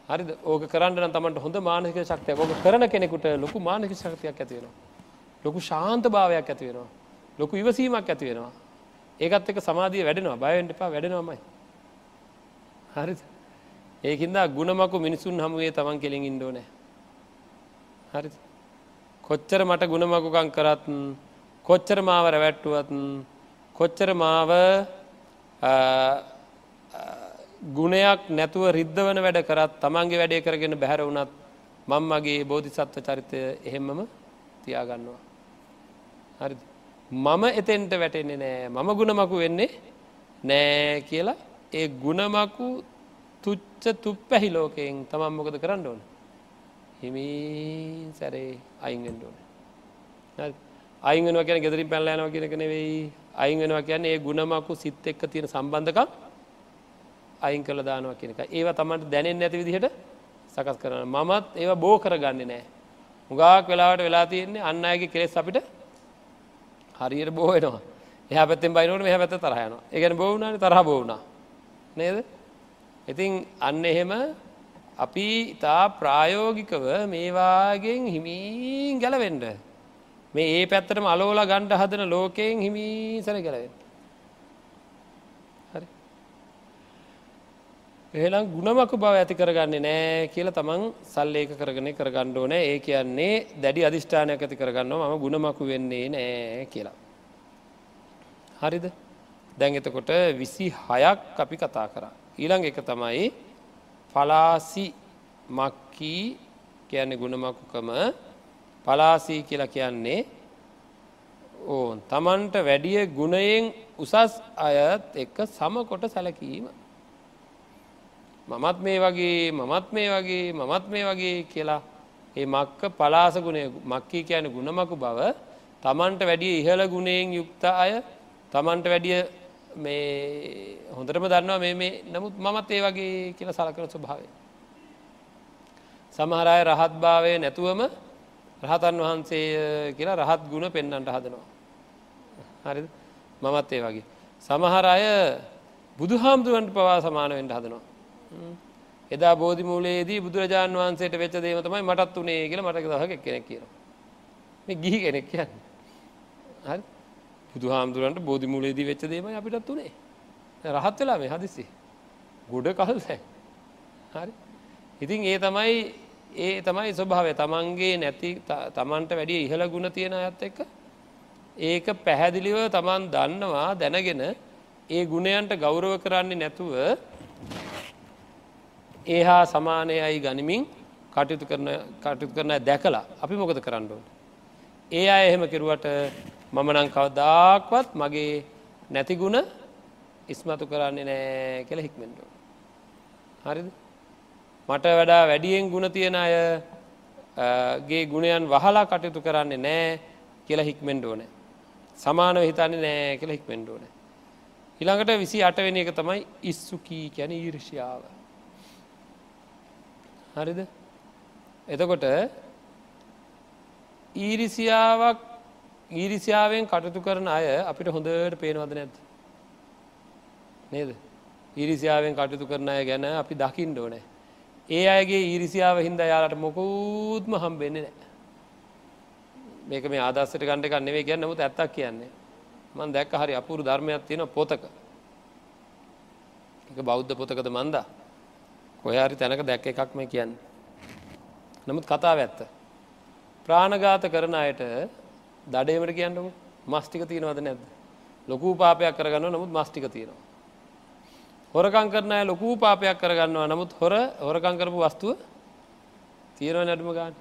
හරි ඕක කරන්න තමට හොඳ මානක ශක්තිය ඕක කරන කෙනෙකුට ලොකු මානක ශක්තියක් ඇතිවෙනවා ලොකු ශාන්ත භාවයක් ඇතිවෙනවා ලොකු ඉවසීමක් ඇතිවෙනවා ඒකත් එක සමාධිය වැඩෙනවා. බයවෙන්ට එපා. වැඩෙනවාමයි. හරි ඒකින්දා ගුණමකු මිනිසුන් හමුවේ තමන් කෙලින් ඉන්ඩෝනෑ හරි කොච්චර මට ගුණමකුකං කරත් කොච්චර මාව රැවැට්ටුවත් කොච්චර මාව ගුණයක් නැතුව රිද්ධවන වැඩ කරත් තමන්ගේ වැඩේ කරගෙන බැහැර වුණත් මංමගේ බෝධිසත්ව චරිතය එහෙම්මම තියාගන්නවා. හරි මම එතෙන්ට වැටෙන්නේ නෑ. මම ගුණමකු වෙන්නේ නෑ කියලා ඒ ගුණමකු තුච්ච තුප් පැහි ලෝකයෙන් තමන් මොකද කරන්න ඕන. හිමි සැරේ අයිගෙන්ට ඕන. අයිගෙනව කියන ගෙදරින් පැල්ලෑනව කියනක නෙවෙයි. අයිගෙනවා කියන්නේ ඒ ගුණමකු සිත් එක්ක තියෙන සම්බන්ධකම් අයින් කළ දානවා කියනක ඒව තමන්ට දැනෙන් නැති විදිහට සකස් කරන මමත් ඒව බෝ කරගන්න නෑ. මුගාක් වෙලාවට වෙලා තියෙන්නේ අන්න අයගේ කෙලෙස් අපිට හරියට බෝවෙනවා එහ පැත්තෙන් බයිනට මෙහ පැත තරහයනවා ඒගැන බෝවුණනි තරහ බෝවුණා නේද? ඉතින් අන්න එහෙම අපි ඉතා ප්‍රායෝගිකව මේවාගෙන් හිමීන් ගැලවෙන්ඩ මේ ඒ පැත්තටම අලෝල ගණ්ඩ හදන ලෝකයෙන් හිමීසර ගැලවෙන් එහෙනම් ගුණමකු බව ඇති කරගන්නේ නෑ කියල තමන් සල්ලේක කරගෙන කරගණ්ඩෝ නෑ ඒ කියන්නේ දැඩි අධිෂ්ඨානයක් ඇති කරගන්න ම ගුණමකු වෙන්නේ නෑ කියලා. හරිද? දැන් එතකොට විසි හයක් අපි කතා කරා. ඊළඟ එක තමයි පලාසි මක්කී කියන්නේ ගුණමකුකම. පලාසී කියලා කියන්නේ ඕන් තමන්ට වැඩිය ගුණයෙන් උසස් අයත් එක්ක සමකොට සැලකීම. මමත් මේ වගේ මමත් මේ වගේ මමත් මේ වගේ කියලා ඒ මක්ක පලාස ගුණය මක්කී කියන ගුණමකු බව තමන්ට වැඩිය ඉහළ ගුණයෙන් යුක්ත අය තමන්ට වැඩිය මේ හොඳටම දන්නවා මේ මේ නමුත් මමත් ඒ වගේ කියල සලකන ස්වභාවය. සමහරය රහත් භාවය නැතුවම රහතන් වහන්සේ කියලා රහත් ගුණ පෙන්න්නට හදනවා. හරි මමත් ඒ වගේ. සමහර අය බුදු හාමුදුරුවන්ට පවා සමානවෙන්ට හදනවා. එදා බෝධිමූලයේදී බුදුරජාණන් වහන්සේට වෙච්ච දේම තමයි මටත් වනේ කියල මටක දහක කෙනෙක් කියන. මේ ගිහි කෙනෙක් කියන්න. හරි බුදු හාමුදුරන්ට බෝධිමූලේදී වෙච්ච දේම අපිටත් වනේ. රහත් වෙලා මේ හදිසි. ගොඩ කල් සැ. හරි ඉතින් ඒ තමයි ඒ තමයි ස්වභාවය තමන්ගේ නැති තමන්ට වැඩිය ඉහළ ගුණ තියෙන අයත් එක්ක ඒක පැහැදිලිව තමන් දන්නවා දැනගෙන ඒ ගුණයන්ට ගෞරව කරන්නේ නැතුව ඒහා සමානයයි ගනිමින් කටයුතු කරන කටයුතු කරන දැකලා අපි මොකද කරන්නඩුවට. ඒ අය එහෙම කෙරුවට මම නං කවදාක්වත් මගේ නැතිගුණ ඉස්මතු කරන්නේ නෑ කෙළ හික්මෙන්ටෝ. හරිද? මට වඩා වැඩියෙන් ගුණ තියෙන අයගේ ගුණයන් වහලා කටයුතු කරන්නේ නෑ කියලා හික්මෙන්ඩෝන. සමානව හිතන්නේ නෑ කියලා හික්මෙන්ඩෝන. ඉළඟට විසි අටවෙනි එක තමයි ඉස්සුකී කැන ඊර්ෂාව. හරිද? එතකොට ඊරිසියාවක් ඊරිසියාවෙන් කටයුතු කරන අය අපිට හොඳට පේනවද නැත් නේද? ඊරිසියාවෙන් කටයුතු කරන අය ගැන අපි දකිින් ඩෝනෑ ඒ අයගේ ඊරිසියාව හින්ද යාලට මොකුත්ම හම්බෙන්නේ නෑ මේක මේ ආදස්සට ගණඩ කන්නෙවේ ගැන්න නමුත් ඇත්තක් කියන්නේ. මන් දැක්ක හරි අපුරු ධර්මයක් තියෙන පොතක. එක බෞද්ධ පොතකද මන්දා? කොහරි තැනක දැක්ක එකක් මේ කියන්න. නමුත් කතාව ඇත්ත. ප්‍රාණගාත කරන අයට දඩේමට කියන්නම මස්ටික තියෙනවද නැද්ද? ලොකූ පාපයක් කරගන්න නමුත් මස්ටික තියෙනවා. හොරකං කරනය ලොකූ පාපයක් කරගන්නවා නමුත් හොර හොරකං කරපු වස්තුව තියෙනව නැඩුම ගාන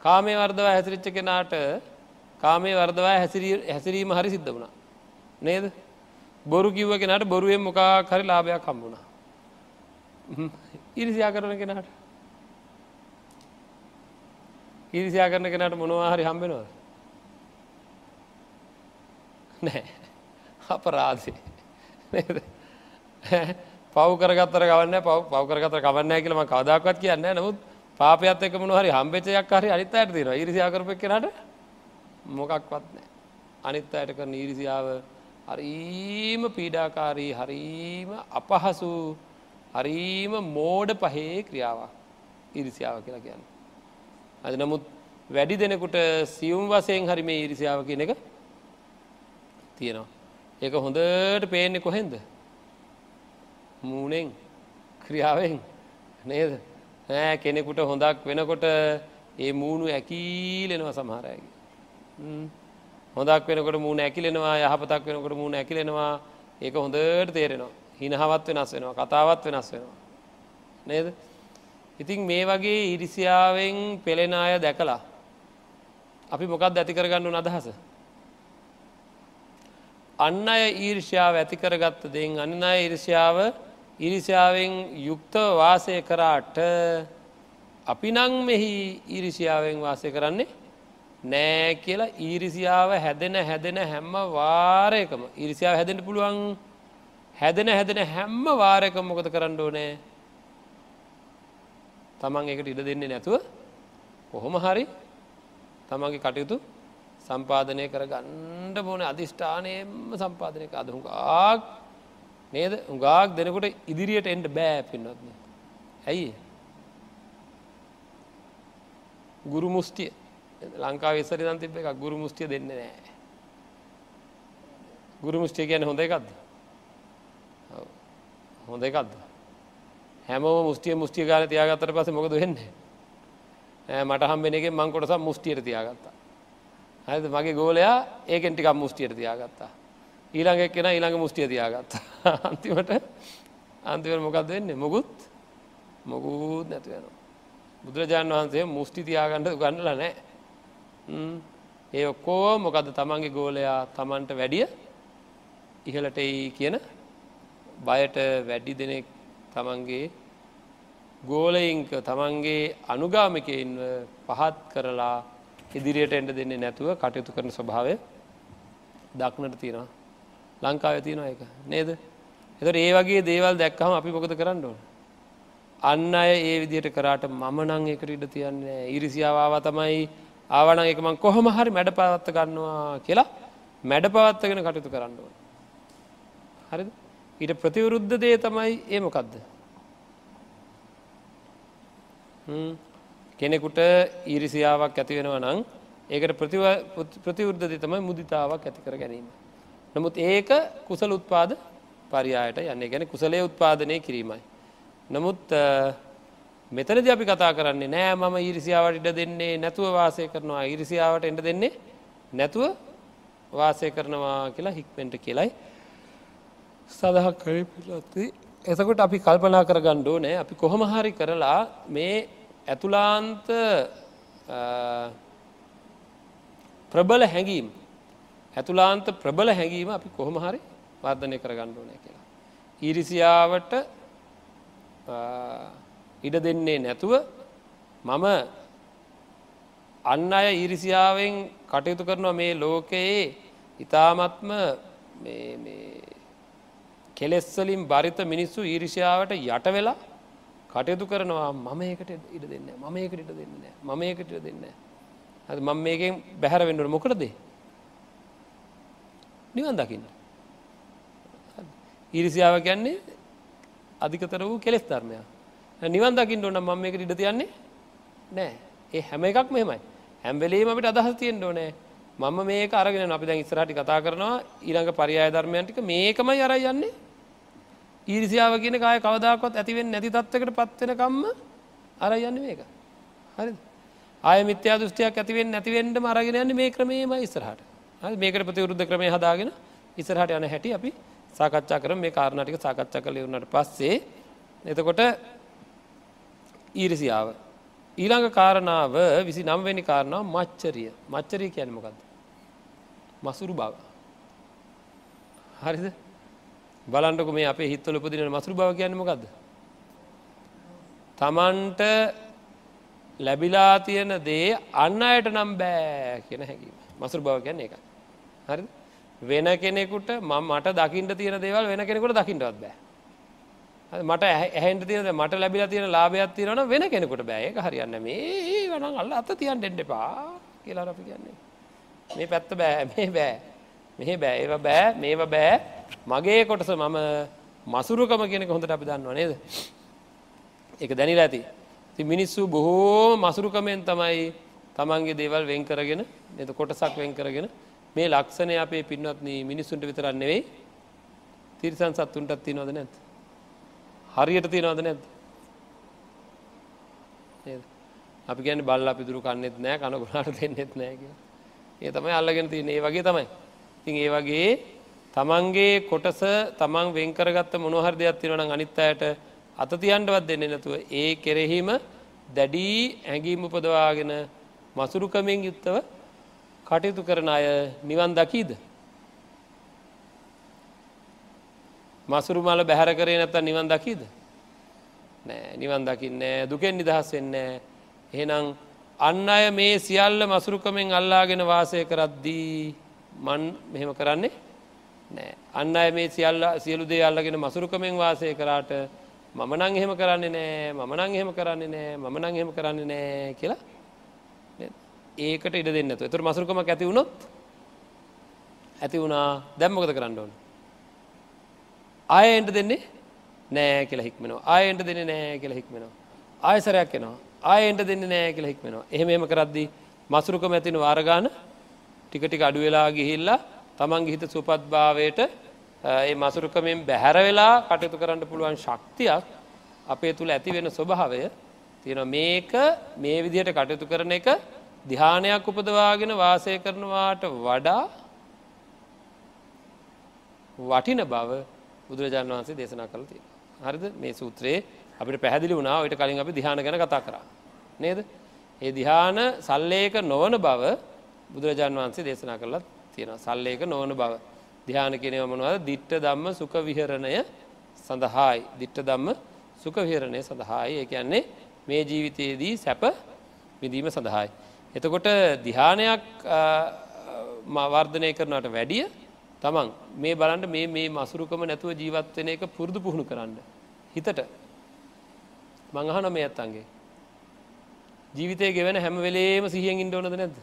කාමේ වර්දව හැසිරිච්ච කෙනාට කාමේ වර්දවා හැසිරීම හරි සිද්ධ වුණා. නේද? බොරු කිව්ව කෙනට බොරුවෙන් මොකා හරි ලාභයක් හම්බුණා ඉරිසියා කරන කෙනාට. ඉරිසියා කරන කෙනට මොනවා හරි හම්බෙනවද නෑ අපරාධේ. නේද? පව් කරගත්තර කවන්න පව් පව් කරගතර කවන්න කියලම කවදක්වත් කියන්න නමුත් පාපයත් එක මොන හරි හම්බෙචයක් හරි අනිත් අයට තියෙන ඉරිසියා කරපක් කෙනට මොකක්වත් නෑ අනිත් අයට කරන ඉරිසියාව හරීම පීඩාකාරී හරීම අපහසු හරීම මෝඩ පහේ ක්‍රියාවක් ඉරිසියාව කියලා කියන්න. අද නමුත් වැඩි දෙනෙකුට සියුම් වසයෙන් හරි මේ ඉරිසියාව කියන එක තියෙනවා. ඒක හොඳට පේනෙ කොහෙන්ද. මූනෙන් ක්‍රියාවෙන් නේද නෑ කෙනෙකුට හොඳක් වෙනකොට ඒ මූුණු ඇකීලෙනවා සමහරයගේ. හොදක් වෙනකට මූුණ ඇකිලෙනවා යහපතක් වෙනකට මූුණ ඇකිලෙනවා ඒක හොඳට තේරෙනවා හිනහවත් වෙනස් වෙනවා කතාවත් වෙනස් වෙනවා. නේද? ඉතින් මේ වගේ ඉරිසියාවෙන් පෙළෙන අය දැකලා අපි මොකක්ද ඇති කරගන්න අදහස. අන්න අය ඊර්ෂ්‍යාව ඇති කරගත්ත දෙෙන් අන්න අය ඉරිසියාව ඉරිසියාවෙන් යුක්තව වාසය කරාට අපි නං මෙහි ඉරිසියාවෙන් වාසය කරන්නේ නෑ කියලා ඊරිසියාව හැදෙන හැදෙන හැම්ම වාරයකම ඉරිසියාව හැදෙන්ට පුළුවන් හැදෙන හැදෙන හැම්ම වාරක මොකද කරන්න ඕනෑ? තමන් එකට ඉඩ දෙන්නේ නැතුව කොහොම හරි තමන්ගේ කටයුතු සම්පාධනය කර ගණ්ඩ බෝන අධිෂ්ඨානයෙන්ම සම්පාධනය අද හුඟාක් නේද? උගාක් දෙනකොට ඉදිරියට එන්ඩ බෑ පින්නත්න ඇයි ගුරු මුස්ටිය ලංකා විස්සරි දන් තිබ එක ගුරු මුස්ටිය දෙන්න නෑ. ගුරු මුෂ්ටිය කියන හොඳ එකක්ද? හොඳ එකක්ද? හැමෝ මුස්ටිය මුස්ටිය ගාන තියාගත්තට පස මොකද වෙන්න? මට හම්බෙන එක මං කොටසම් මුස්ටියට තියාගත්තා. හද මගේ ගෝලයා ඒකෙන් ටිකම් මුස්ටියට තියාගත්තා. ඊළඟ එක්කෙන ඊළඟ මුස්ටිය තියාගත්තා. <laughs> අන්තිමට අන්තිවර මොකක්ද වෙන්නේ? මොකුත් මොකුත් නැතිවෙනවා බුදුරජාණන් වහන්සේ මුස්ටි තියාගන්නට ගන්නල නෑ ඒ ඔක්කෝ මොකද තමන්ගේ ගෝලයා තමන්ට වැඩිය ඉහලට එයි කියන බයට වැඩි දෙනෙක් තමන්ගේ ගෝලයිංක තමන්ගේ අනුගාමිකයින්ව පහත් කරලා ඉදිරියට එන්ට දෙන්නේ නැතුව කටයුතු කරන ස්වභාවය දක්නට තියෙනවා. ලංකාව තියෙනවා එක නේද? එතට ඒ වගේ දේවල් දැක්කහම අපි මොකද කරන්න ඕන? අන්න අය ඒ විදිහට කරාට මම නං එකට ඉඩ තියන්නේ ඉරිසියාවාව තමයි. ආවනං එකමං කොහොම හරි මැඩ පවත්ත ගන්නවා කියලා මැඩ පවත්තගෙන කටයුතු කරන්න ඕන. හරි ඊට ප්‍රතිවරුද්ධ දේ තමයි ඒ මොකක්ද කෙනෙකුට ඊරිසියාවක් ඇති වෙනව නං ඒකට ප්‍රතිවෘද්ධ තමයි මුදිතාවක් ඇති කර ගැනීම. නමුත් ඒක කුසල උත්පාද පරියායට යන්නේ ගැන කුසලය උත්පාදනය කිරීමයි. නමුත් මෙතනද අපි කතා කරන්නේ නෑ මම ඉරිසියාවට ඉඩ දෙන්නේ නැතුව වාසය කරනවා ඉරිසියාවට එට දෙන්නේ නැතුව වාසය කරනවා කියලා හික්මෙන්ට කියලයි සඳහක් කරි පිලොත්ති එතකොට අපි කල්පනා කර ගණ්ඩෝ නෑ අපි කොහොම හරි කරලා මේ ඇතුලාන්ත ප්‍රබල හැඟීම් ඇතුලාන්ත ප්‍රබල හැඟීම අපි කොහොම හරි වර්ධනය කර ගණ්ඩෝනය කියලා. ඊරිසියාවට ඉඩ දෙන්නේ නැතුව මම අන්න අය ඊරිසියාවෙන් කටයුතු කරනවා මේ ලෝකයේ ඉතාමත්ම කෙලෙස්වලින් බරිත මිනිස්සු ඊරිෂාවට යට වෙලා කටයුතු කරනවා. මම ඒකට ඉඩ දෙන්න මම ඒකට ඉට දෙන්න මම ඒකට දෙන්න ඇ මම මේකෙන් බැහැර වෙන්නට මොකටද? නිවන් දකින්න. ඊරිසියාව කියන්නේ අධිකතර වූ කෙස් ධර්මය නිවන් දකිින් ඕන මම මේකට ඉඩ තියන්නේ නෑ ඒ හැම එකක් මෙමයි හැම්වෙලේ අපිට අදහස් තියෙන් ඕනෑ. මම මේ අරගෙන අපි දැන් ඉස්සරහටි කතා කරනවා. ඊළඟ පරියාය ධර්මයන්ටික මේකමයි අර යන්නේ. ඊරිසියාව කියන කාය කවදාකොත් ඇතිවෙන් නැති තත්වකට පත්වෙනකම්ම අර යන්න මේක. හරි ආය මිත්‍යා දෘෂ්ටියක් ඇතිවෙන් නැතිවෙන්ට අරගෙන යන්න මේ ක්‍රමේම ඉස්සරහට. මේකට ප්‍රතිවරුද්ධ ක්‍රමය හදාගෙන ඉස්සරහට යන හැටි අපි සාකච්ඡා කර මේ කාරණටික සාකච්ඡා කළ වුණට පස්සේ එතකොට ඊරිසියාව ඊළඟ කාරණාව විසි නම්වැනි කාරණාව මච්චරිය. මච්චරිය කියැනමකක්ද මසුරු බව. හරිද? බලන්ටක මේ අපේ හිත්වල උපදින මසුරු බව කියන්න මොකක්ද තමන්ට ලැබිලා තියෙන දේ අන්න අයට නම් බෑ කියන හැකීම මසුරු බව කියන්න එක හරි වෙන කෙනෙකුට ම මට දකිට තියෙන දේවල් වෙන කෙනෙකුට දකිටවත් බෑ. මට ඇහන්ට තියන මට ලැබිලා තියෙන ලාභයක් තියෙනවන වෙන කෙනෙකුට බෑක හරියන්න මේ වන අල්ල අත තියන් ඩෙන්ඩපා කියලා අපි කියන්නේ. මේ පැත්ත බෑ මේ බෑ. මෙහෙ බෑ ඒව බෑ මේව බෑ. මගේ කොටස මම මසුරුකම කියෙනෙක හොඳට අපි දන්නවා නේද? එක දැනිලා ඇති. ති මිනිස්සු බොහෝ මසුරුකමෙන් තමයි තමන්ගේ දේවල් වෙන් කරගෙන එත කොටසක් වෙන් කරගෙන මේ ලක්ෂණය අපේ පින්වත්න මිනිස්සුන්ට විතරන්නෙවෙයි තිරිසන් සත්තුන්ටත් තිනවද නැත් හරියට තියෙනවද නැද්ද? අපි ගැන බල්ල පිදුරු කන්නෙත් නෑ කනගුණට දෙන්නෙත් නෑ කිය ඒ තමයි අල්ලගෙන තියන ඒ වගේ තමයි. ඉතින් ඒ වගේ තමන්ගේ කොටස තමන් වෙන්කරගත්ත මොනොහර දෙයක් තිරන අනිත් අයට අතතියන්ටවත් දෙන්න නැතුව ඒ කෙරෙහිම දැඩී ඇඟීම උපදවාගෙන මසුරුකමින් යුත්තව කටයුතු කරන අය නිවන් දකීද. මසුරු මල බැහැර කරේ නැත නිවන් දකීද. නෑ නිවන් දකින්නේ දුකෙන් නිදහස් වෙන්නේ එහෙනම් අන්න අය මේ සියල්ල මසුරුකමෙන් අල්ලාගෙන වාසය කරද්දී මන් මෙහෙම කරන්නේ නෑ. අන්න අය මේ සියල්ල සියලු දේ අල්ලගෙන මසුරුකමෙන් වාසය කරාට මම නං එහෙම කරන්නේ නෑ මම නං එහෙම කරන්නේ නෑ මම නං එහෙම කරන්නේ නෑ කියලා ඒකට ඉඩ දෙන්න එතර මසුරුකමක් ඇති වුණොත් ඇති වුණා. දැම්මකද කරන්න ඕන? ආයෙන්ට දෙන්නේ නෑ කියලා හික්මෙනවා. ආයෙන්ට දෙන්නේ නෑ කියලා හික්මෙනවා. ආයසරයක් එනවා. ආයෙන්ට දෙන්නේ නෑ කියලා හික්මෙනවා. එහෙම එහෙම කරද්දී මසුරුකම ඇතින වාරගාන ටික ටික අඩු වෙලා ගිහිල්ලා තමන්ගේ හිත සුපත් භාවයට ඒ මසුරුකමෙන් බැහැර වෙලා කටයුතු කරන්න පුළුවන් ශක්තියක් අපේ තුළ ඇති වෙන ස්වභාවය තියෙන මේක මේ විදිහට කටයුතු කරන එක දිහානයක් උපදවාගෙන වාසය කරනවාට වඩා වටින බව බුදුරජාණන් වහන්සේ දේශනා කළ තිය. හරිද මේ සූත්‍රයේ අපිට පැහැදිලි වුණා ඔයිට කලින් අපි දිහාන ගැන කතා කරා. නේද. ඒ දිහාන සල්ලේක නොවන බව බුදුරජාණන් වහන්සේ දේශනා කරලත් තියෙන සල්ලේක නොවන බව. දිහාන කියනව මොනවද දිට්ට දම්ම සුක විහරණය සඳහායි දිට්ට දම්ම සුක විහරණය සඳහායි ඒ කියන්නේ මේ ජීවිතයේදී සැප විඳීම සඳහායි. එතකොට දිහානයක් වර්ධනය කරනට වැඩිය තමන් මේ බලන්ට මේ මේ මසුරුකම නැතුව ජීවත්වෙන එක පුරුදු පුහුණු කරන්න. හිතට මංහන මේ ඇත්තන්ගේ. ජීවිතය ගෙවෙන හැම වෙලේම සිහියෙන් ඉන්ඩෝනද නැද්ද.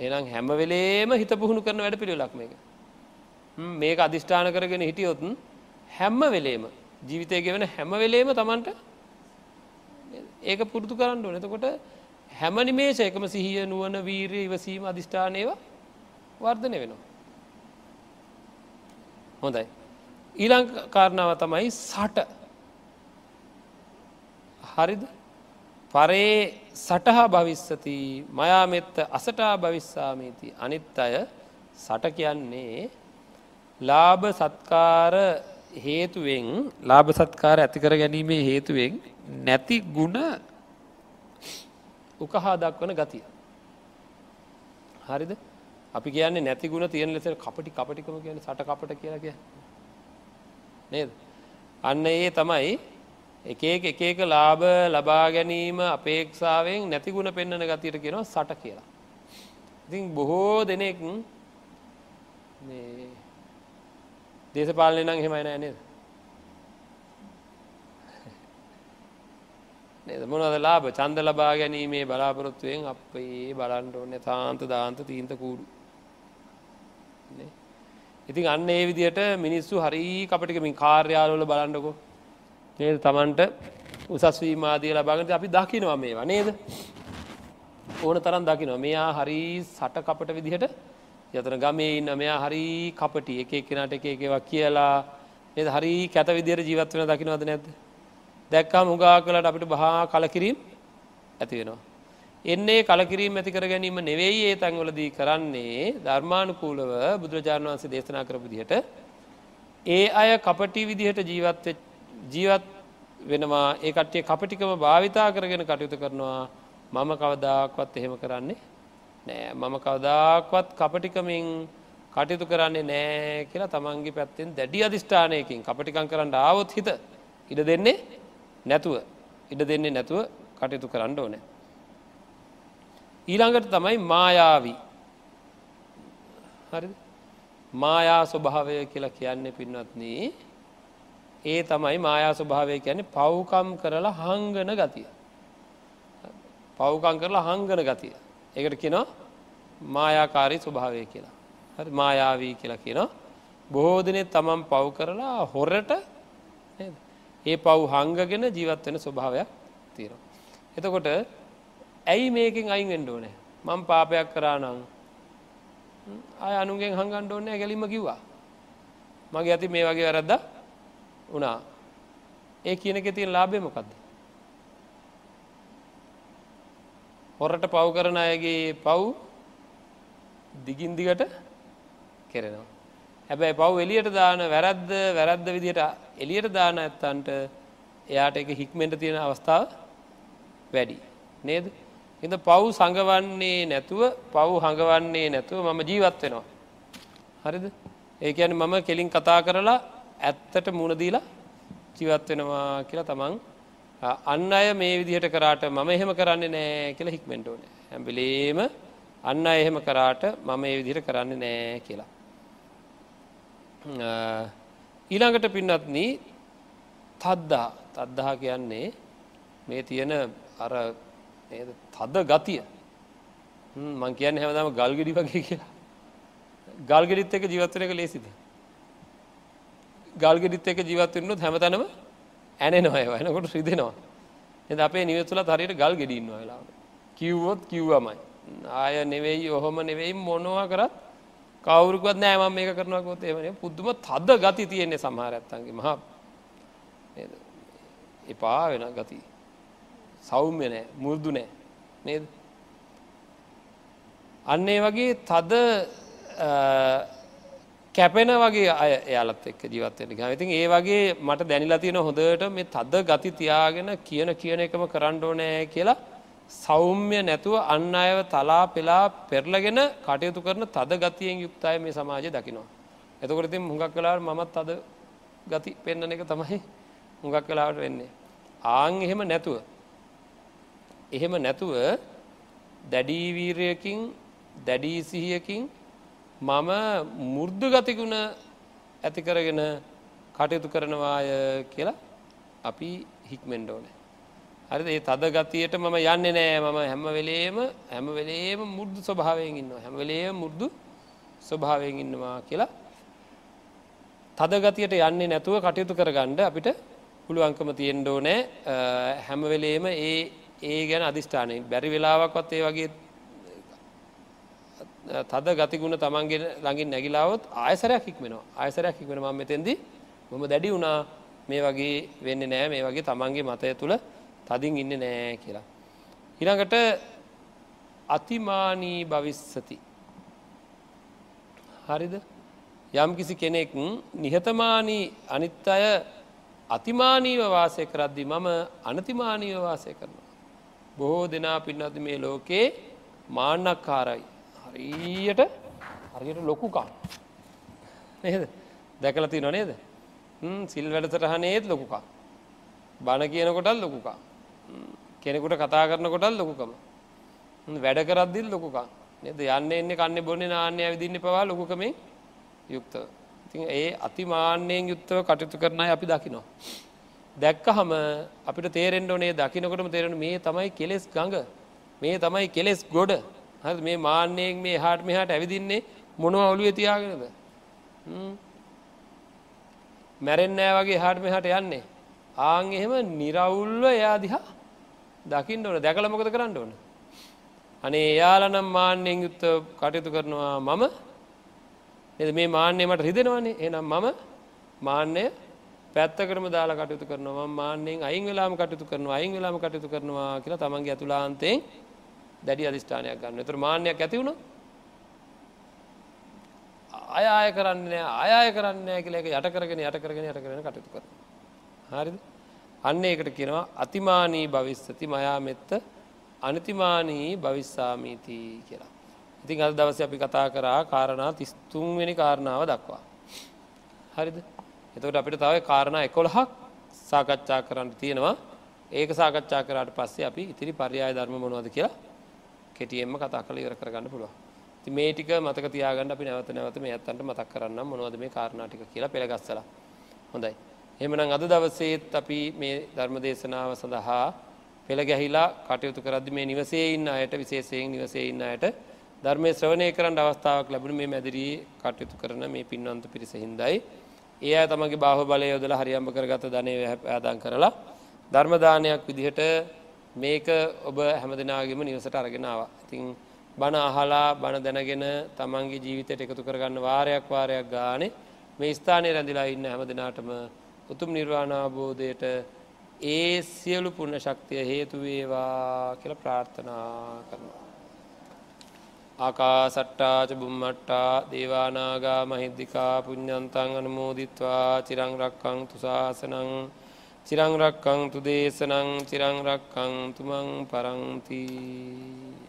එනම් හැම වෙලේම හිත පුහුණු කරන වැඩ පිළිවෙලක් මේක. මේක අධිෂ්ඨාන කරගෙන හිටියොතුන් හැම්ම වෙලේම ජීවිතය ගෙවෙන හැම වෙලේම තමන්ට ඒක පුරුදු කරන්න ඕන එතකොට හැම නිමේෂයකම සිහිය නුවන වීරය ඉවසීම අධිෂ්ඨානයව වර්ධනය වෙනවා. හොඳයි. ඊළං කාරණාව තමයි සට හරිද පරේ සටහා භවිස්සති මයාමෙත්ත අසටා භවිස්සාමීති අනිත් අය සට කියන්නේ ලාභ සත්කාර හේතුවෙන් ලාභ සත්කාර ඇතිකර ගැනීමේ හේතුවෙන් නැති ගුණ උකහා දක්වන ගතිය. හරිද අපි කියන්නේ නැති ගුණ තියෙන ලෙස කපටි කපටිකම කියන සට කපට කියලා කිය නේද අන්න ඒ තමයි එක එක එක ලාභ ලබා ගැනීම අපේක්ෂාවෙන් නැතිගුණ පෙන්න්නන ගතියට කියනවා සට කියලා. ඉතින් බොහෝ දෙනෙක් දේශපාලනය නම් හෙමයි නෑ නේද. නේද මොනද ලාභ චන්ද ලබා ගැනීමේ බලාපොරොත්තුවෙන් අපේ බලන්ට ඕන්න තාන්ත දාන්ත තීන්ත කූඩු. ඉතින් අන්න ඒ විදියට මිනිස්සු හරි කපටිකමින් කාර්යාලවල බලන්ඩකෝ නේද? තමන්ට උසස්වීමාදිය ලබාගට අපි දකිනවා මේවා නේද? ඕන තරම් දකිනවා. මෙයා හරි සට කපට විදිහට යතන ගමේ ඉන්න මෙයා හරි කපටි. එක කෙනට එක එකවා කියලා. නද? හරි කැත විදිර ජීවත් වෙන දකිනවද නැද්ද? දැක්කා මුගා කලට අපිට බහා කලකිරීම් ඇති වෙනවා. එන්නේ කලකිරීම ඇතිකර ගැනීම නෙවෙයි ඒ තැන්වලදී කරන්නේ ධර්මානුකූලව බුදුරජාණන් වහන්සේ දේශනා කරපු දිහට ඒ අය කපටි විදිහට ජීවත් ජීවත් වෙනවා. ඒ කට්ටිය කපටිකම භාවිතා කරගෙන කටයුතු කරනවා. මම කවදාක්වත් එහෙම කරන්නේ නෑ. මම කවදාක්වත් කපටිකමින් කටයුතු කරන්නේ නෑ කියලා තමන්ගේ පැත්තෙන් දැඩි අධිෂ්ඨානයකින් කපටිකං කරන්න ආවොත් හිත ඉඩ දෙන්නේ නැතුව ඉඩ දෙන්නේ නැතුව කටයුතු කරන්න ඕනෑ. ඊළඟට තමයි මායාවී. හරි මායා ස්වභාවය කියලා කියන්නේ පින්වත්න ඒ තමයි මායා ස්වභාවය කියන්නේ පව්කම් කරලා හංගන ගතිය. පව්කම් කරලා හංගන ගතිය. එකට කියනවා මායාකාරී ස්වභාවය කියලා. හරි මායාවී කියලා කියනවා. බොහෝ දෙනෙ තමන් පව් කරලා හොරට ඒ පව් හංගගෙන ජීවත් වෙන ස්වභාවයක් තියෙනවා. එතකොට ඇයි මේකින් අයින් වෙන්න ඕනේ? මං පාපයක් කරා නං අය අනුගෙන් හංගන්න ඕනේ ගැලිම කිව්වා. මගේ ඇති මේ වගේ වැරද්ද වුණා. ඒ කියන එක තියෙන ලාභය මොකක්ද හොරට පව් කරන අයගේ පව් දිගින් දිගට කෙරෙනවා. හැබැයි පව් එලියට දාන වැරද්ද වැරද්ද විදිහට එලියට දාන ඇත්තන්ට එයාට එක හික්මෙන්ට තියෙන අවස්ථාව වැඩි. නේද? එද පව් සඟවන්නේ නැතුව පව් හඟවන්නේ නැතුව මම ජීවත් වෙනවා. හරිද ඒකැන මම කෙලින් කතා කරලා ඇත්තට මුණදීලා ජීවත් වෙනවා කියලා තමන් අන්න අය මේ විදිහට කරාට මම එහෙම කරන්නේ නෑ කියලා හික්මෙන්ටෝන ඇම්බිලේම අන්න එහෙම කරාට මම ඒ විදිහට කරන්නේ නෑ කියලා. ඊළඟට පින්නත්න තද්දා තද්දහා කියන්නේ මේ තියෙන අර තද ගතිය. මං කියන්න හැමදාම ගල්ගෙඩි වගේ කියලා. ගල්ගෙඩිත් එක ජීවත්වන එක ලේසිද? ගල්ගෙඩිත් එක ජීවත්වන්නොත් හැමතනම ඇනෙනවා වයනකොට රිදෙනවා. එද අපේ නිවතුල හරියට ගල් ගෙඩින්ව වෙලාට කිව්වොත් කිව්වමයි. ආය නෙවෙයි ඔහොම නෙවෙයි මොනවා කරත් කවුරුකත් නෑම මේක කරනකොත් එවන පුද්දුම තද ගති තියෙන්නේ සමහරඇත්තන්ගේ මහ එපා වෙන ගති. සෞම්‍ය නෑ මු르දු නෑ නේද අන්නේ වගේ තද කැපෙන වගේ අය එයාලත් එක්ක ජීවත්වෙන ඉතින් ඒ වගේ මට දැනිලා තියෙන හොඳට මේ තද ගති තියාගෙන කියන කියන එකම කරන්න ඕනෑ කියලා සෞම්‍ය නැතුව අන්න අයව තලා පෙලා පෙරලගෙන කටයුතු කරන තද ගතියෙන් යුක්තය මේ සමාජය දකිනවා. එතකොට ඉතින් හුඟක් කලාට මමත් තද ගති පෙන්න්න එක තමයි හුඟක් කලාවට වෙන්නේ. ආං එහෙම නැතුව. එහෙම නැතුව දැඩීවීරයකින් දැඩීසිහියකින් මම මුර්දු ගතිගුණ ඇති කරගෙන කටයුතු කරනවාය කියලා අපි හික්මෙන්ඩ ඕනේ. හරි ඒ තද ගතියට මම යන්නේ නෑ. මම හැම වෙලේම හැම වෙලේම මු르දු ස්වභාවයෙන් ඉන්නවා. හැම වෙලේම මු르දු ස්වභාවයෙන් ඉන්නවා කියලා තද ගතියට යන්නේ නැතුව කටයුතු කරගන්න අපිට පුළුවන්කම තියෙන්න ඕනේ. හැම වෙලේම ඒ ඒ ගැන අදිෂ්ඨානයෙන් බැරි වෙලාවක්වත් ඒ වගේ තද ගතිගුණ තමන්ගේ ළඟින් නැගිලාවොත් ආයසරයක් හික්මෙනවා ආයසරයක් හික්මෙන මම මෙතෙන්දී මම දැඩි වුණා මේ වගේ වෙන්නේ නෑ මේ වගේ තමන්ගේ මතය තුළ තදින් ඉන්න නෑ කියලා. ඉළඟට අතිමානී භවිස්සති. හරිද යම් කිසි කෙනෙක් නිහතමානී අනිත් අය අතිමානීව වාසය කරද්දි මම අනතිමානීව වාසය කරනවා. බොහෝ දෙනා පින්නද මේ ලෝකේ මාන්නක්කාරයි. හරියට හරියට ලොකුකා. නේද දැකලති නොනේද සිල් වැඩතරහනේත් ලොකුකා. බණ කියනකොටල් ලොකුකා. කෙනෙකුට කතා කරන කොටල් ලොකුකම වැඩ කරද්දිල් ලොකුකා නද යන්න එන්නේ කන්න බොන්නේ නාන්‍ය ඇවිදින්න පවා ලොකුකමේ යුක්තව ඉතින් ඒ අතිමාන්‍යයෙන් යුත්තව කටයුතු කරනයි අපි දකිනවා. දැක්ක හම අපිට තේරෙන්ඩ නේ දකිනකොටම තේරෙන මේ තමයි කෙලෙස් ගඟ. මේ තමයි කෙලෙස් ගොඩ. හ මේ මාන්‍යයෙන් මේ හාට මෙහාට ඇවිදින්නේ මොනව ඔලුව තියාගෙනද? මැරෙන්නෑ වගේ හාට මෙහට යන්නේ. ආං එහෙම නිරවුල්ව එයා දිහා දකින්න ඕන. දැකල මොකද කරන්න ඕන. අනේ එයාලනම් මාන්‍යයෙන් යුත්ත කටයුතු කරනවා මම. එ මේ මාන්‍යය මට රිදෙනවානේ. එනම් මම මාන්‍යය පැත්තකරම දාලා කටයුතු කරනවා. මාන්‍යයෙන් අයින් වෙලාම කටයුතු කරනවා අයින් වෙලාම කටයුතු කරනවා කියලා තමන්ගේ ඇතුලාන්තයෙන් දැඩි අධිෂ්ඨානයක් ගන්න තුර මාන්‍යයක් ඇතිවුණ අය කරන්න අය කරන්න කියල එක යට කරගෙන යට කරගෙන යට කරන කටයුතු කර හරිද? අන්න ඒකට කියනවා අතිමානී භවිස්සති මයා මෙත්ත අනතිමානී භවිස්සාමීති කියලා. ඉතින් අද දවස අපි කතා කරා කාරණා තිස්තුන්වෙනි කාරණාව දක්වා. හරිද? එතකට අපිට තව කාරණා එකොළහක් සාකච්ඡා කරන්න තියෙනවා. ඒක සාකච්ඡා කරට පස්සේ අපි ඉතිරි පර්යාය ධර්ම මොනවද කියලා කෙටියෙන්ම කතා කළ ඉවර කරගන්න පුළුව ති මේ ටික මතක තියාගන්න අපි නැවත නැවත මේ ඇත්තන්ට මතක් කරන්න මොනවද මේ කාරණාටික කියලා පෙළගස්සලා හොඳයි. එමනම් අද දවසේත් අපි මේ ධර්ම දේශනාව සඳහා පෙළ ගැහිලා කටයුතු කරදදි මේ නිවසේ ඉන්න අයට විශේෂයෙන් නිවසේ ඉන්න අයට ධර්මය ශ්‍රවණය කරන්න අවස්ථාවක් ලැබුණ මේ මැදිරී කටයුතු කරන මේ පින්වන්ත පිරිස හින්දයි. ඒ අය තමගේ බාහ බලය යොදල හරියම්භ කරගත ධනය ඇදන් කරලා ධර්මදානයක් විදිහට මේක ඔබ හැමදිනාගේම නිවසට අරගෙනාව. ඉතිං බණ අහලා බණ දැනගෙන තමන්ගේ ජීවිතයට එකතු කරගන්න වාරයක් වාරයක් ගානේ මේ ස්ථානය රැඳිලා ඉන්න හැම දෙනාටම උතුම් නිර්වාණාබෝධයට ඒ සියලු පුුණ ශක්තිය හේතුවේවා කියල ප්‍රාර්ථනා කරනවා. ආකා සට්ටාච බුම්මට්ටා දේවානාගා මහිද්දිකා පුഞ්ඥන්තන් අනමෝදිත්වා චිරංරක්කං තුසාසනං චිරංරක්කං තු දේශනං චිරංරක්කං තුමං පරංතිී